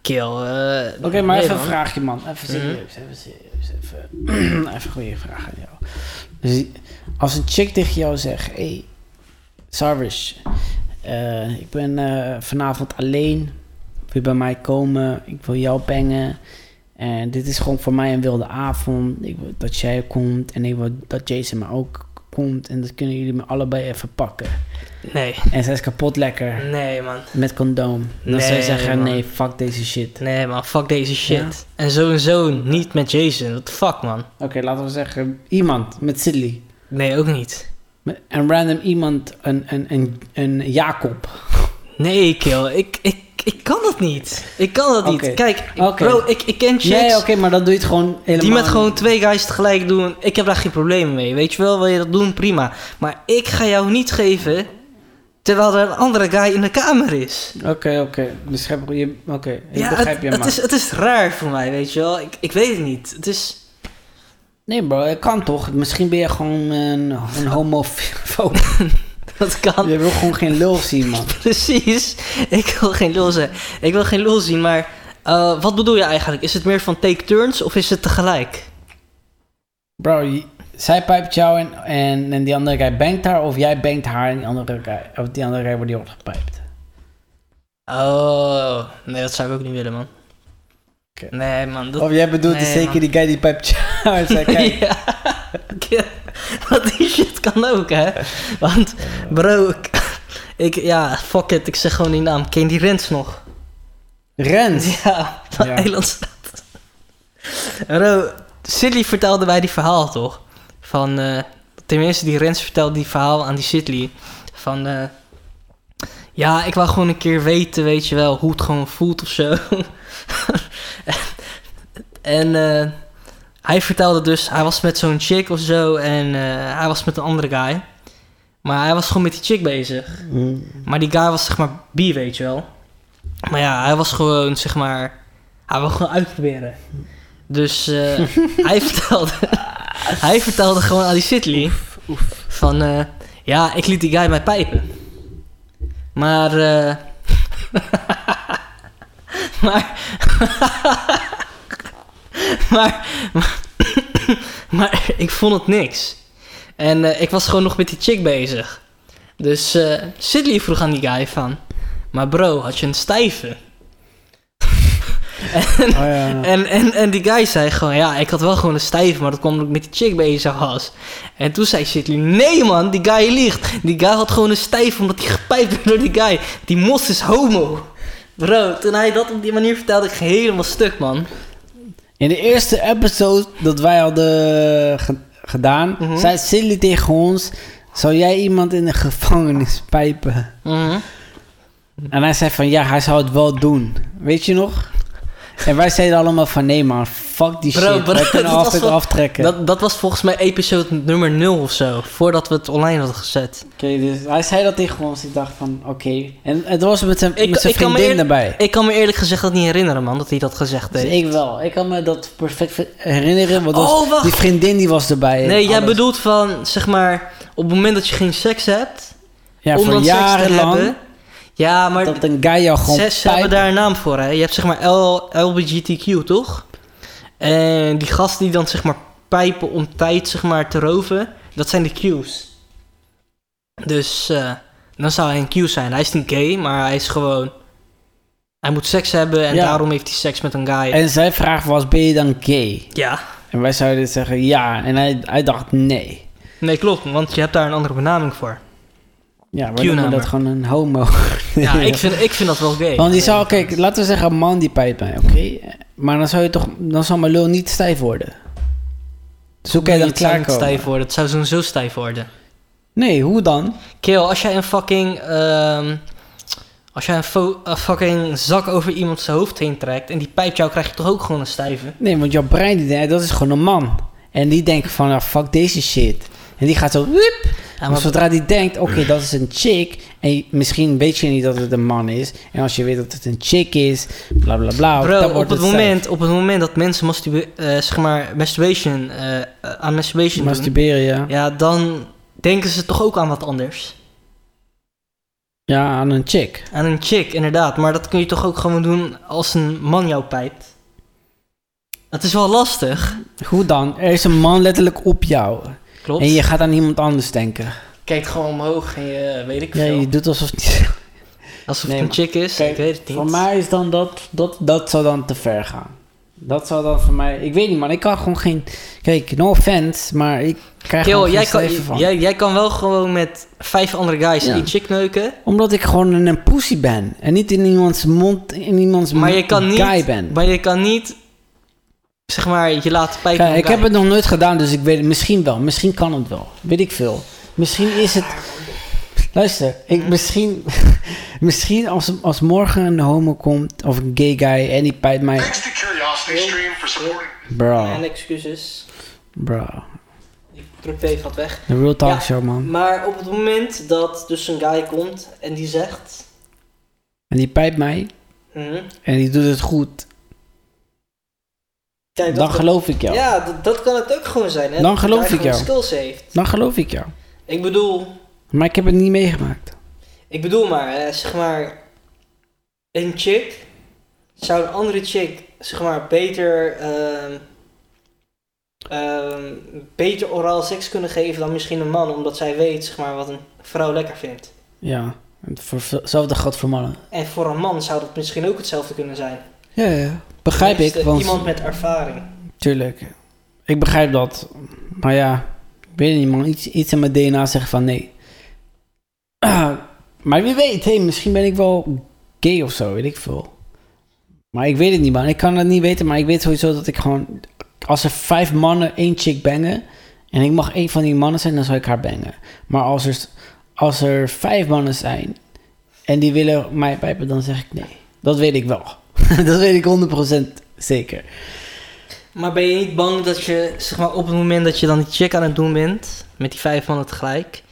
[SPEAKER 1] kill. eh,
[SPEAKER 2] Oké, maar
[SPEAKER 1] nee,
[SPEAKER 2] even
[SPEAKER 1] man.
[SPEAKER 2] een vraagje, man. Even
[SPEAKER 1] Mhm.
[SPEAKER 2] serieus, even serieus. Even, even een goede vraag aan jou. Dus als een chick tegen jou zegt... Hey, Sarvish, eh, ik ben eh, vanavond alleen. Wil je bij mij komen? Ik wil jou bangen. En dit is gewoon voor mij een wilde avond. Ik wil dat jij komt en ik wil dat Jason maar ook komt. En dat kunnen jullie me allebei even pakken.
[SPEAKER 1] Nee,
[SPEAKER 2] En zij is kapot lekker.
[SPEAKER 1] nee man.
[SPEAKER 2] Met condoom. Dan zou je
[SPEAKER 1] Nee,
[SPEAKER 2] zeggen,
[SPEAKER 1] man.
[SPEAKER 2] nee, fuck deze shit.
[SPEAKER 1] Nee man, fuck deze shit.
[SPEAKER 2] Ja?
[SPEAKER 1] En sowieso niet met Jason, what the fuck man.
[SPEAKER 2] Oké, laten we zeggen, iemand met Sidley.
[SPEAKER 1] Nee, ook niet.
[SPEAKER 2] Met- Een random iemand, een, een, een, een Jacob.
[SPEAKER 1] Nee, kill. Ik, ik, ik kan dat niet. Ik kan dat niet. Kijk, bro, ik, ik ken chicks
[SPEAKER 2] Nee, oké, maar dan doe je het gewoon helemaal...
[SPEAKER 1] die met gewoon twee guys tegelijk doen. Ik heb daar geen probleem mee. Weet je wel, wil je dat doen? Prima. Maar ik ga jou niet geven terwijl er een andere guy in de kamer is.
[SPEAKER 2] Oké, oké. Dus heb je... Oké, ik
[SPEAKER 1] ja,
[SPEAKER 2] begrijp
[SPEAKER 1] het,
[SPEAKER 2] je,
[SPEAKER 1] het,
[SPEAKER 2] man.
[SPEAKER 1] is, het is raar voor mij, weet je wel. Ik, ik weet het niet. Het is...
[SPEAKER 2] Nee, bro, het kan toch? Misschien ben je gewoon een, een homofoob.
[SPEAKER 1] Dat kan.
[SPEAKER 2] je wil gewoon geen lul zien, man.
[SPEAKER 1] Precies. Ik wil geen lul zijn. Ik wil geen lul zien, maar... eh, wat bedoel je eigenlijk? Is het meer van take turns of is het tegelijk?
[SPEAKER 2] Bro, je- zij pijpt jou en, en, en die andere guy bangt haar, of jij bangt haar en die andere guy, of die andere guy wordt die opgepijpt.
[SPEAKER 1] Oh, nee, dat zou ik ook niet willen, man. Nee, man. Dat...
[SPEAKER 2] Of jij bedoelt
[SPEAKER 1] Nee,
[SPEAKER 2] zeker
[SPEAKER 1] man.
[SPEAKER 2] die guy die pijpt jou en zei, kijk,
[SPEAKER 1] ja. Want die shit kan ook, hè. Want, bro, ik, ik- ja, fuck it, ik zeg gewoon die naam. Ken die Rens nog?
[SPEAKER 2] Rens.
[SPEAKER 1] Ja, van
[SPEAKER 2] Ja.
[SPEAKER 1] Eilandstraat. Bro, Sidley vertelde mij die verhaal, toch? Van, eh, tenminste, die Rens vertelde die verhaal aan die Sidley. Van, eh, ja, ik wou gewoon een keer weten, weet je wel, hoe het gewoon voelt of zo. en eh, hij vertelde dus, hij was met zo'n chick of zo en hij was met een andere guy. Maar hij was gewoon met die chick bezig.
[SPEAKER 2] Mm.
[SPEAKER 1] Maar die guy was zeg maar bi, weet je wel. Maar ja, hij was gewoon zeg maar... Hij wil gewoon uitproberen. Dus hij vertelde... hij vertelde gewoon aan die Sidley... Van, eh, ja, ik liet die guy mij pijpen. Maar, eh... maar... maar... Maar, maar ik vond het niks. En eh, ik was gewoon nog met die chick bezig. Dus Sidley vroeg aan die guy van... Maar bro, had je een stijve?
[SPEAKER 2] Oh, ja.
[SPEAKER 1] En, en, en die guy zei gewoon... Ja, ik had wel gewoon een stijve, maar dat kwam omdat ik met die chick bezig was. En toen zei Sidley... Nee man, die guy liegt. Die guy had gewoon een stijve omdat hij gepijpt werd door die guy. Die mos is homo. Bro, toen hij dat op die manier vertelde, ik ging helemaal stuk, man.
[SPEAKER 2] In de eerste episode dat wij hadden ge- gedaan,
[SPEAKER 1] Mhm.
[SPEAKER 2] zei Silly tegen ons... Zou jij iemand in de gevangenis pijpen?
[SPEAKER 1] Mhm.
[SPEAKER 2] En hij zei van, ja, hij zou het wel doen. Weet je nog? En wij zeiden allemaal van, nee man, fuck die
[SPEAKER 1] Bro,
[SPEAKER 2] shit.
[SPEAKER 1] bro,
[SPEAKER 2] wij kunnen altijd aftrekken.
[SPEAKER 1] Dat, dat was volgens mij episode nummer 0 of zo. Voordat we het online hadden gezet.
[SPEAKER 2] Oké, dus hij zei dat tegen ons. Ik dacht van, oké. En het was met zijn,
[SPEAKER 1] Ik-
[SPEAKER 2] met zijn
[SPEAKER 1] ik kan me
[SPEAKER 2] vriendin erbij.
[SPEAKER 1] Ik kan me eerlijk gezegd dat niet herinneren, man, dat hij dat gezegd
[SPEAKER 2] Dus
[SPEAKER 1] heeft.
[SPEAKER 2] ik wel. Ik kan me dat perfect herinneren. Want
[SPEAKER 1] Oh,
[SPEAKER 2] was- die vriendin die was erbij.
[SPEAKER 1] Nee, jij bedoelt van, zeg maar, op het moment dat je geen seks hebt,
[SPEAKER 2] ja,
[SPEAKER 1] om
[SPEAKER 2] voor jarenlang
[SPEAKER 1] hebben. Ja, maar
[SPEAKER 2] dat een guy jou gewoon
[SPEAKER 1] ze, ze hebben daar een naam voor, hè. Je hebt zeg maar L, LBGTQ, toch? En die gasten die dan zeg maar pijpen om tijd zeg maar te roven, dat zijn de Q's. Dus eh, dan zou hij een Q zijn. Hij is niet gay, maar hij is gewoon... Hij moet seks hebben en
[SPEAKER 2] Ja.
[SPEAKER 1] daarom heeft hij seks met een guy.
[SPEAKER 2] En zijn vraag was, ben je dan gay?
[SPEAKER 1] Ja,
[SPEAKER 2] En wij zouden zeggen ja. En hij, hij dacht nee.
[SPEAKER 1] nee klopt, want je hebt daar een andere benaming voor.
[SPEAKER 2] Ja, we noemen dat gewoon een homo.
[SPEAKER 1] Ja, ik vind, ik vind dat wel gay.
[SPEAKER 2] Want die zou, kijk, laten we zeggen, een man die pijpt mij, oké? Maar dan zou je toch, dan zou mijn lul niet stijf worden. Dus hoe kan je dan
[SPEAKER 1] het
[SPEAKER 2] klaarkomen?
[SPEAKER 1] stijf worden. Het zou sowieso stijf worden.
[SPEAKER 2] Nee, hoe dan?
[SPEAKER 1] Kill, als jij een fucking... ehm, als jij een, fucking zak over iemand zijn hoofd heen trekt... en die pijpt jou, krijg je toch ook gewoon een stijve?
[SPEAKER 2] Nee, want jouw brein, die dat is gewoon een man. En die denkt van, ah, fuck deze shit. En die gaat zo, wiep. Maar zodra die denkt, oké, dat is een chick. En je- misschien weet je niet dat het een man is. En als je weet dat het een chick is, bla bla bla.
[SPEAKER 1] bro,
[SPEAKER 2] dan
[SPEAKER 1] op
[SPEAKER 2] wordt
[SPEAKER 1] het,
[SPEAKER 2] stijf.
[SPEAKER 1] moment, op het moment dat mensen masturbe- eh, zeg maar, masturbation, eh, eh, aan masturbation doen...
[SPEAKER 2] Masturberen, ja.
[SPEAKER 1] Ja, dan denken ze toch ook aan wat anders.
[SPEAKER 2] Ja, aan een chick.
[SPEAKER 1] Aan een chick, inderdaad. Maar dat kun je toch ook gewoon doen als een man jou pijpt? Het is wel lastig.
[SPEAKER 2] Hoe dan? Er is een man letterlijk op jou.
[SPEAKER 1] Klopt.
[SPEAKER 2] En je gaat aan iemand anders denken.
[SPEAKER 1] kijkt gewoon omhoog en je weet ik
[SPEAKER 2] Ja,
[SPEAKER 1] veel.
[SPEAKER 2] je doet alsof het niet...
[SPEAKER 1] Alsof
[SPEAKER 2] Nee,
[SPEAKER 1] het een chick is,
[SPEAKER 2] Kijk,
[SPEAKER 1] ik weet het niet.
[SPEAKER 2] Voor mij is dan dat, dat, dat zou dan te ver gaan. Dat zou dan voor mij... Ik weet niet man, ik kan gewoon geen... Kijk, no offense, maar ik krijg gewoon
[SPEAKER 1] jij
[SPEAKER 2] geen
[SPEAKER 1] kan,
[SPEAKER 2] van.
[SPEAKER 1] jij, jij kan wel gewoon met vijf andere guys
[SPEAKER 2] Ja.
[SPEAKER 1] die chick neuken.
[SPEAKER 2] Omdat ik gewoon een pussy ben. En niet in iemands mond, in iemands
[SPEAKER 1] Maar je kan niet,
[SPEAKER 2] guy ben.
[SPEAKER 1] maar je kan niet, zeg maar, je laten pijpen.
[SPEAKER 2] Kijk, ik heb het nog nooit gedaan, dus ik weet het misschien wel. Misschien kan het wel. Weet ik veel. Misschien is het... Luister, ik, misschien, misschien als, als morgen een homo komt of een gay guy en die pijpt mij...
[SPEAKER 3] Thanks to Curiosity Stream for supporting.
[SPEAKER 2] Bro,
[SPEAKER 1] En excuses.
[SPEAKER 2] bro.
[SPEAKER 1] Ik druk even wat weg.
[SPEAKER 2] De real talk
[SPEAKER 1] Ja.
[SPEAKER 2] show, man.
[SPEAKER 1] Maar op het moment dat dus een guy komt en die zegt...
[SPEAKER 2] En die pijpt mij
[SPEAKER 1] hm,
[SPEAKER 2] en die doet het goed.
[SPEAKER 1] Kijk,
[SPEAKER 2] Dan geloof ik jou.
[SPEAKER 1] Ja, dat, dat kan het ook gewoon zijn. Hè?
[SPEAKER 2] Dan
[SPEAKER 1] Dat
[SPEAKER 2] geloof ik jou.
[SPEAKER 1] skills heeft.
[SPEAKER 2] Dan geloof ik jou.
[SPEAKER 1] Ik bedoel,
[SPEAKER 2] Maar ik heb het niet meegemaakt.
[SPEAKER 1] ik bedoel maar, hè, zeg maar, een chick zou een andere chick, zeg maar, beter, ehm, ehm, beter oraal seks kunnen geven dan misschien een man, omdat zij weet zeg maar, wat een vrouw lekker vindt.
[SPEAKER 2] Ja, en voor hetzelfde geldt voor mannen.
[SPEAKER 1] En voor een man zou dat misschien ook hetzelfde kunnen zijn.
[SPEAKER 2] Ja, ja. Begrijp ik, want...
[SPEAKER 1] Iemand met ervaring.
[SPEAKER 2] Tuurlijk. Ik begrijp dat. Maar ja, ik weet niet man. Iets, iets in mijn DNA zegt van nee. maar wie weet, hey, misschien ben ik wel gay of zo, weet ik veel. Maar ik weet het niet man. Ik kan het niet weten, maar ik weet sowieso dat ik gewoon... Als er vijf mannen één chick bangen... En ik mag één van die mannen zijn, dan zal ik haar bangen. Maar als er, als er vijf mannen zijn... En die willen mij pijpen, dan zeg ik nee. Dat weet ik wel. dat weet ik 100% zeker.
[SPEAKER 1] Maar ben je niet bang dat je, zeg maar, op het moment dat je dan die check aan het doen bent, met die vijf mannen tegelijk,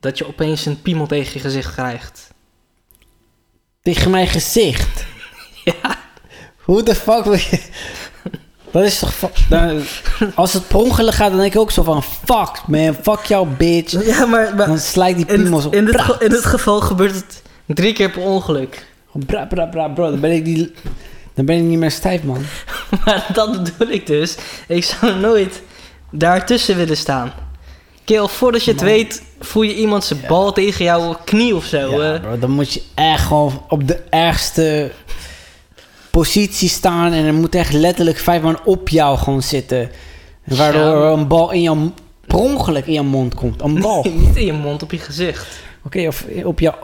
[SPEAKER 1] dat je opeens een piemel tegen je gezicht krijgt?
[SPEAKER 2] Tegen mijn gezicht.
[SPEAKER 1] Ja.
[SPEAKER 2] Hoe de fuck wil je... Dat is toch... dan- als het per ongeluk gaat, dan denk ik ook zo van... Fuck man, fuck jou bitch.
[SPEAKER 1] Ja, maar,
[SPEAKER 2] Dan slijt die piemels op.
[SPEAKER 1] in, dit, in dit geval gebeurt het drie keer per ongeluk.
[SPEAKER 2] Bra, bra, bra, bro. Dan ben ik niet... Dan ben ik niet meer stijf, man.
[SPEAKER 1] Maar dat bedoel ik dus. Ik zou nooit daartussen willen staan. Kill, voordat je het
[SPEAKER 2] Man.
[SPEAKER 1] weet, voel je iemand zijn bal tegen jouw knie of zo.
[SPEAKER 2] Ja,
[SPEAKER 1] eh.
[SPEAKER 2] bro, dan moet je echt gewoon op de ergste positie staan. En er moet echt letterlijk vijf man op jou gewoon zitten. Waardoor
[SPEAKER 1] Ja.
[SPEAKER 2] een bal in jouw... Per ongeluk in jouw mond komt. Een bal.
[SPEAKER 1] Niet in je mond, op je gezicht.
[SPEAKER 2] Oké, of op, jou,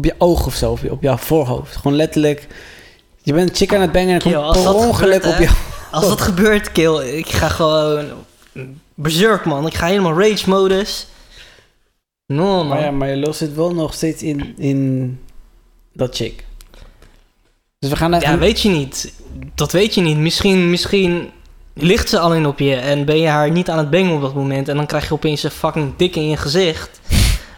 [SPEAKER 2] op je oog of zo, of op jouw voorhoofd. Gewoon letterlijk. Je bent een chick aan het bangen en er komt per ongeluk
[SPEAKER 1] gebeurt,
[SPEAKER 2] op je.
[SPEAKER 1] Als dat gebeurt, Kill, ik ga gewoon berserk, man. Ik ga helemaal rage-modus. No, man.
[SPEAKER 2] Maar ja, maar je lul zit wel nog steeds in, in dat chick. Dus we gaan even.
[SPEAKER 1] Ja, weet je niet. Dat weet je niet. Misschien, misschien ligt ze alleen op je en ben je haar niet aan het bangen op dat moment. En dan krijg je opeens een fucking dik in je gezicht.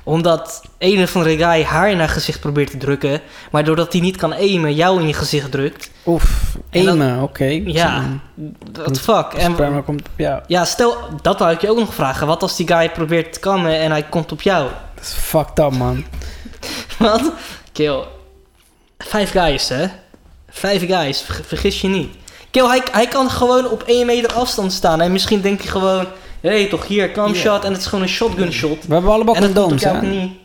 [SPEAKER 1] Omdat een of andere guy haar in haar gezicht probeert te drukken. Maar doordat hij niet kan aimen, jou in je gezicht drukt.
[SPEAKER 2] Oef,
[SPEAKER 1] En dan-
[SPEAKER 2] aimen, oké.
[SPEAKER 1] Ja, what the fuck. En,
[SPEAKER 2] komt op jou.
[SPEAKER 1] ja, stel, dat wou ik je ook nog vragen. Wat als die guy probeert te kammen en hij komt op jou?
[SPEAKER 2] Dat is fucked up, man.
[SPEAKER 1] Wat? Kill. Vijf guys, hè? Vijf guys, ver- vergis je niet. Kill, hij, hij kan gewoon op één meter afstand staan. En misschien denkt hij gewoon... Hé, hey, toch hier, cam shot. En het is gewoon een shotgun shot.
[SPEAKER 2] We hebben allemaal
[SPEAKER 1] en
[SPEAKER 2] condooms, hè?
[SPEAKER 1] knie.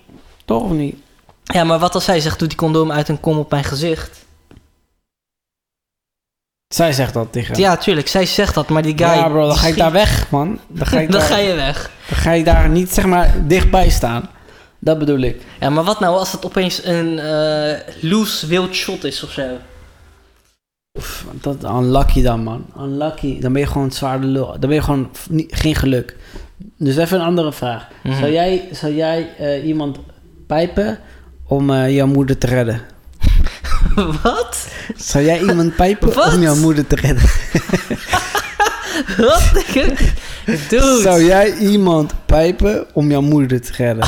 [SPEAKER 2] Toch of niet?
[SPEAKER 1] Ja, maar wat als hij zegt, doe die condoom uit en kom op mijn gezicht.
[SPEAKER 2] Zij zegt dat tegen.
[SPEAKER 1] Ja, tuurlijk, zij zegt dat, maar die guy...
[SPEAKER 2] ja, bro, dan ga ik daar weg, man. Dan ga ik,
[SPEAKER 1] Dan
[SPEAKER 2] daar,
[SPEAKER 1] ga je weg.
[SPEAKER 2] dan ga ik daar niet, zeg maar, dichtbij staan. Dat bedoel ik.
[SPEAKER 1] Ja, maar wat nou als het opeens een eh, loose wild shot is of zo?
[SPEAKER 2] Pff, Dat unlucky dan, man. Unlucky. Dan ben je gewoon zwaar de lul. Dan ben je gewoon geen geluk. Dus even een andere vraag.
[SPEAKER 1] Mhm.
[SPEAKER 2] Zou jij, zou jij eh, iemand pijpen om eh, jouw moeder te redden?
[SPEAKER 1] wat?
[SPEAKER 2] Zou jij iemand pijpen om jouw moeder te redden?
[SPEAKER 1] Wat? Dude.
[SPEAKER 2] Zou jij iemand pijpen om jouw moeder te redden?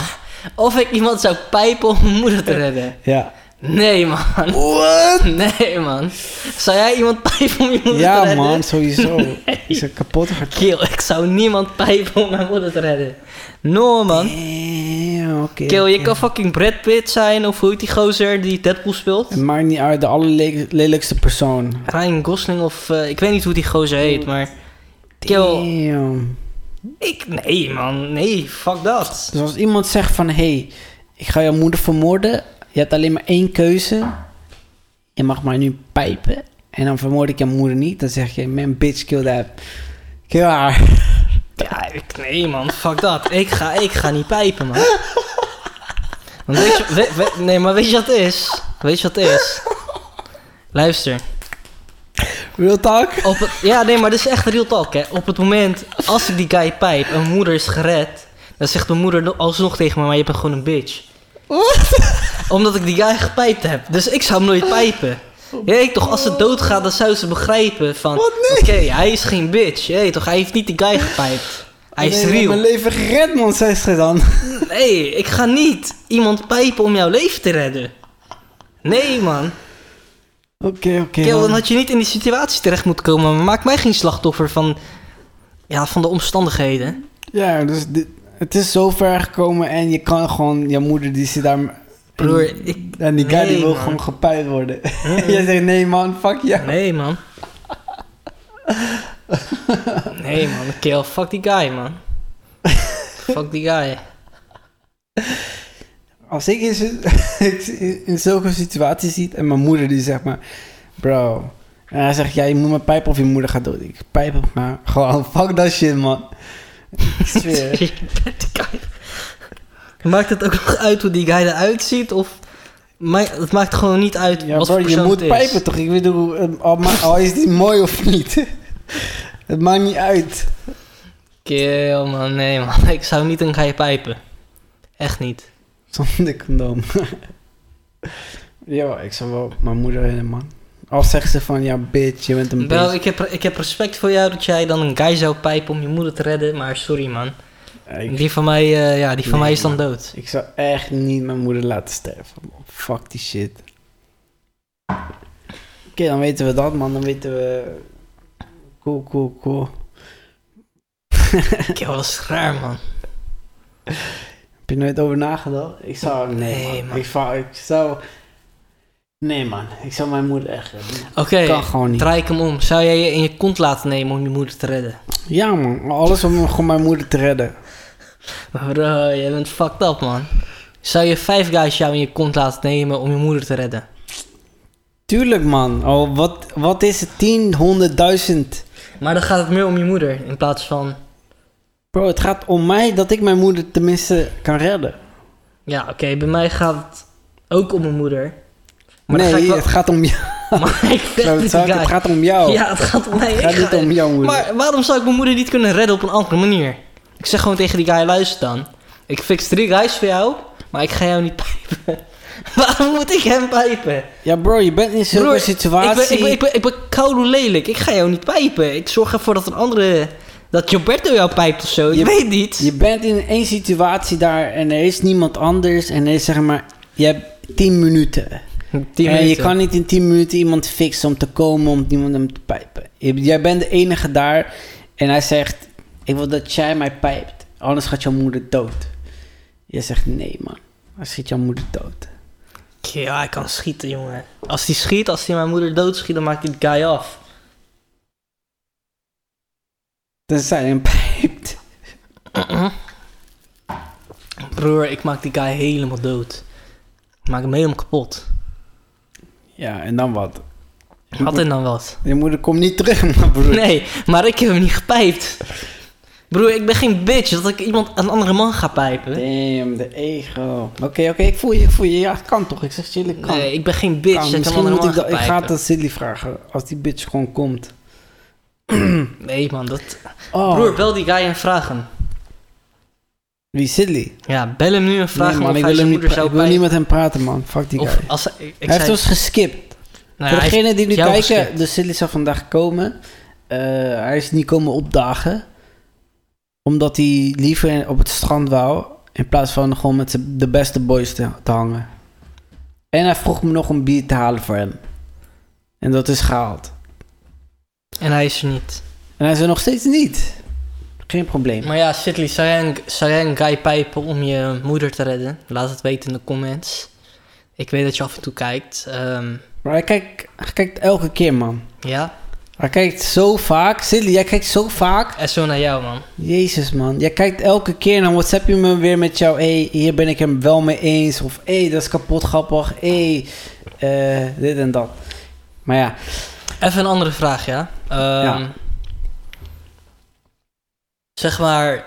[SPEAKER 1] Of ik iemand zou pijpen om mijn moeder te redden.
[SPEAKER 2] Ja.
[SPEAKER 1] Nee, man.
[SPEAKER 2] What?
[SPEAKER 1] Nee, man. Zou jij iemand pijpen om je moeder te
[SPEAKER 2] Ja,
[SPEAKER 1] redden?
[SPEAKER 2] man, sowieso. Is een kapot hard.
[SPEAKER 1] Kill, ik zou niemand pijpen om mijn moeder te redden. No, man.
[SPEAKER 2] Damn.
[SPEAKER 1] Kill, je kan fucking Brad Pitt zijn, of hoe heet die gozer die Deadpool speelt?
[SPEAKER 2] Het maakt niet uit, de allerlelijkste persoon.
[SPEAKER 1] Ryan Gosling of... eh, ik weet niet hoe die gozer heet, maar... Kill,
[SPEAKER 2] Damn.
[SPEAKER 1] ik... Nee, man. Nee, fuck dat.
[SPEAKER 2] Dus als iemand zegt van... hey, ik ga jouw moeder vermoorden. Je hebt alleen maar één keuze. Je mag mij nu pijpen. En dan vermoord ik jouw moeder niet. Dan zeg je... Man, bitch, kill that. Kill haar.
[SPEAKER 1] Ja, ik, nee, man. Fuck dat. Ik ga, ik ga niet pijpen, man. Want weet je... we- we- nee, maar weet je wat het is? Weet je wat het is? Luister.
[SPEAKER 2] Real talk?
[SPEAKER 1] Op het, ja, nee, maar dit is echt real talk, hè. Op het moment, als ik die guy pijp en mijn moeder is gered... dan zegt mijn moeder no- alsnog tegen me, maar je bent gewoon een bitch. Omdat ik die guy gepijpt heb. Dus ik zou hem nooit pijpen. Jee, toch, als ze doodgaat, dan zou ze begrijpen van...
[SPEAKER 2] Wat?
[SPEAKER 1] Oké,
[SPEAKER 2] Nee.
[SPEAKER 1] hij is geen bitch. Jee, toch, hij heeft niet die guy gepijpt. Hij is
[SPEAKER 2] Nee, je hebt
[SPEAKER 1] real.
[SPEAKER 2] mijn leven gered, man, zei ze dan.
[SPEAKER 1] Nee, ik ga niet iemand pijpen om jouw leven te redden. Nee, man.
[SPEAKER 2] Oké, oké.
[SPEAKER 1] Kill, dan had je niet in die situatie terecht moeten komen. Maar maak mij geen slachtoffer van... Ja, van de omstandigheden.
[SPEAKER 2] Ja, dus dit, het is zo ver gekomen en je kan gewoon... Jouw moeder, die zit daar...
[SPEAKER 1] Broer,
[SPEAKER 2] en,
[SPEAKER 1] ik...
[SPEAKER 2] en die guy die wil
[SPEAKER 1] man.
[SPEAKER 2] gewoon gepijpt worden. Jij zegt, nee man, fuck jou.
[SPEAKER 1] Nee, man. Nee man, kill, fuck die guy man. fuck die guy.
[SPEAKER 2] Als ik in, zo- in zulke situaties zit en mijn moeder die zegt maar... Bro. En hij zegt, ja, je moet mijn pijp of je moeder gaat dood. Ik pijp hem maar. Gewoon, fuck dat shit, man. Ik zweer.
[SPEAKER 1] Maakt het ook nog uit hoe die guy eruit ziet? Of ma- het maakt gewoon niet uit
[SPEAKER 2] Ja,
[SPEAKER 1] wat
[SPEAKER 2] bro, je moet pijpen toch? Ik bedoel, eh, al, al is die mooi of niet. het maakt niet uit.
[SPEAKER 1] Kill man, nee man. Ik zou niet een guy pijpen. Echt niet.
[SPEAKER 2] Zonder condoom. ja, ik zou wel mijn moeder rennen, man. Al zegt ze van, ja, bitch, je bent een
[SPEAKER 1] Wel,
[SPEAKER 2] bitch.
[SPEAKER 1] ik heb, ik heb respect voor jou dat jij dan een guy zou pijpen om je moeder te redden. Maar sorry man.
[SPEAKER 2] Ik,
[SPEAKER 1] Die van mij, eh, ja, die van
[SPEAKER 2] Nee,
[SPEAKER 1] mij is dan dood.
[SPEAKER 2] ik zou echt niet mijn moeder laten sterven. man. Fuck die shit. Oké, dan weten we dat, man. Dan weten we... Cool, cool, cool.
[SPEAKER 1] Kill, dat is raar man.
[SPEAKER 2] Heb je nooit over nagedacht? Ik zou... Nee,
[SPEAKER 1] Nee,
[SPEAKER 2] man.
[SPEAKER 1] man.
[SPEAKER 2] Ik, ik zou... Nee, man. Ik zou mijn moeder echt redden.
[SPEAKER 1] Oké,
[SPEAKER 2] Kan gewoon niet.
[SPEAKER 1] draai ik hem om. Zou jij je in je kont laten nemen om je moeder te redden?
[SPEAKER 2] Ja, man. Alles om gewoon mijn moeder te redden.
[SPEAKER 1] Bro, jij bent fucked up man. Zou je vijf guys jou in je kont laten nemen om je moeder te redden?
[SPEAKER 2] Tuurlijk, man. Oh, wat, wat is het? 10, 100.000.
[SPEAKER 1] Maar dan gaat het meer om je moeder in plaats van...
[SPEAKER 2] Bro, het gaat om mij dat ik mijn moeder tenminste kan redden.
[SPEAKER 1] Ja, oké, bij mij gaat het ook om mijn moeder. Maar ga
[SPEAKER 2] nee,
[SPEAKER 1] wel-
[SPEAKER 2] het gaat om jou.
[SPEAKER 1] Maar ik
[SPEAKER 2] Zo,
[SPEAKER 1] met
[SPEAKER 2] het, het gaat om jou.
[SPEAKER 1] Ja, het gaat om mij.
[SPEAKER 2] het gaat niet
[SPEAKER 1] ga-
[SPEAKER 2] om jouw moeder.
[SPEAKER 1] Maar waarom zou ik mijn moeder niet kunnen redden op een andere manier? Ik zeg gewoon tegen die guy, luister dan. Ik fix drie guys voor jou, maar ik ga jou niet pijpen. waarom moet ik hem pijpen?
[SPEAKER 2] Ja, bro, je bent in
[SPEAKER 1] Broer,
[SPEAKER 2] situatie.
[SPEAKER 1] Ik ben, ik, ben, ik, ben, ik ben koude lelijk. Ik ga jou niet pijpen. Ik zorg ervoor dat een andere... Dat Gilberto jou pijpt of zo. Ik
[SPEAKER 2] Je-
[SPEAKER 1] weet niet.
[SPEAKER 2] Je bent in één situatie daar en er is niemand anders. En er is zeg maar, je hebt 10 minuten. En je kan niet in 10 minuten iemand fixen om te komen om iemand hem te pijpen. Jij bent de enige daar en hij zegt: Ik wil dat jij mij pijpt, anders gaat jouw moeder dood. Je zegt: Nee, man, dan schiet jouw moeder dood.
[SPEAKER 1] Ja, hij kan schieten, jongen. Als hij schiet, als hij mijn moeder doodschiet, dan maakt hij die guy af.
[SPEAKER 2] Tenzij hij hem pijpt.
[SPEAKER 1] Broer, ik maak die guy helemaal dood. Ik maak hem helemaal kapot.
[SPEAKER 2] Ja, en dan wat?
[SPEAKER 1] Wat en dan wat?
[SPEAKER 2] Je moeder komt niet terug, maar broer.
[SPEAKER 1] Nee, maar ik heb hem niet gepijpt. Broer, ik ben geen bitch dat ik iemand, een andere man ga pijpen.
[SPEAKER 2] Damn, de ego. Oké, oké, ik voel je, ik voel je. Ja, het kan toch? Ik zeg chillen, kan.
[SPEAKER 1] Nee, ik ben geen bitch
[SPEAKER 2] Kan.
[SPEAKER 1] dat ik een
[SPEAKER 2] Misschien
[SPEAKER 1] andere
[SPEAKER 2] moet
[SPEAKER 1] man
[SPEAKER 2] ik
[SPEAKER 1] ga
[SPEAKER 2] dat... Ik ga het aan Silly vragen, als die bitch gewoon komt.
[SPEAKER 1] Nee man, dat...
[SPEAKER 2] Oh,
[SPEAKER 1] Broer, bel die guy en vraag hem.
[SPEAKER 2] Wie Silly?
[SPEAKER 1] Ja, bel hem nu en vraag
[SPEAKER 2] Nee,
[SPEAKER 1] hem
[SPEAKER 2] man,
[SPEAKER 1] of
[SPEAKER 2] ik wil, hem niet ik wil niet met hem praten, man. Fuck die guy.
[SPEAKER 1] Of als hij... Ik, ik
[SPEAKER 2] hij heeft ons geskipt.
[SPEAKER 1] nou
[SPEAKER 2] Voor degenen die nu kijken,
[SPEAKER 1] geskipt.
[SPEAKER 2] de Silly zou vandaag komen. Eh, hij is niet komen opdagen. Omdat hij liever op het strand wou. In plaats van gewoon met de beste boys te, te hangen. En hij vroeg me nog een bier te halen voor hem. En dat is gehaald.
[SPEAKER 1] En hij is er niet.
[SPEAKER 2] En hij is er nog steeds niet. Geen probleem.
[SPEAKER 1] Maar ja, Sidley, zou jij, een, zou jij een guy pijpen om je moeder te redden? Laat het weten in de comments. Ik weet dat je af en toe kijkt. Ehm,
[SPEAKER 2] Maar hij kijkt, hij kijkt elke keer, man.
[SPEAKER 1] ja,
[SPEAKER 2] Hij kijkt zo vaak. Silly, jij kijkt zo vaak.
[SPEAKER 1] en zo naar jou, man.
[SPEAKER 2] Jezus, man. Jij kijkt elke keer en dan WhatsApp je me weer met jou. Hé, hey, hier ben ik hem wel mee eens. Of hé, hey, dat is kapot grappig. Hé, hey, eh, dit en dat. Maar ja,
[SPEAKER 1] Even een andere vraag, ja. Ehm,
[SPEAKER 2] Ja.
[SPEAKER 1] Zeg maar...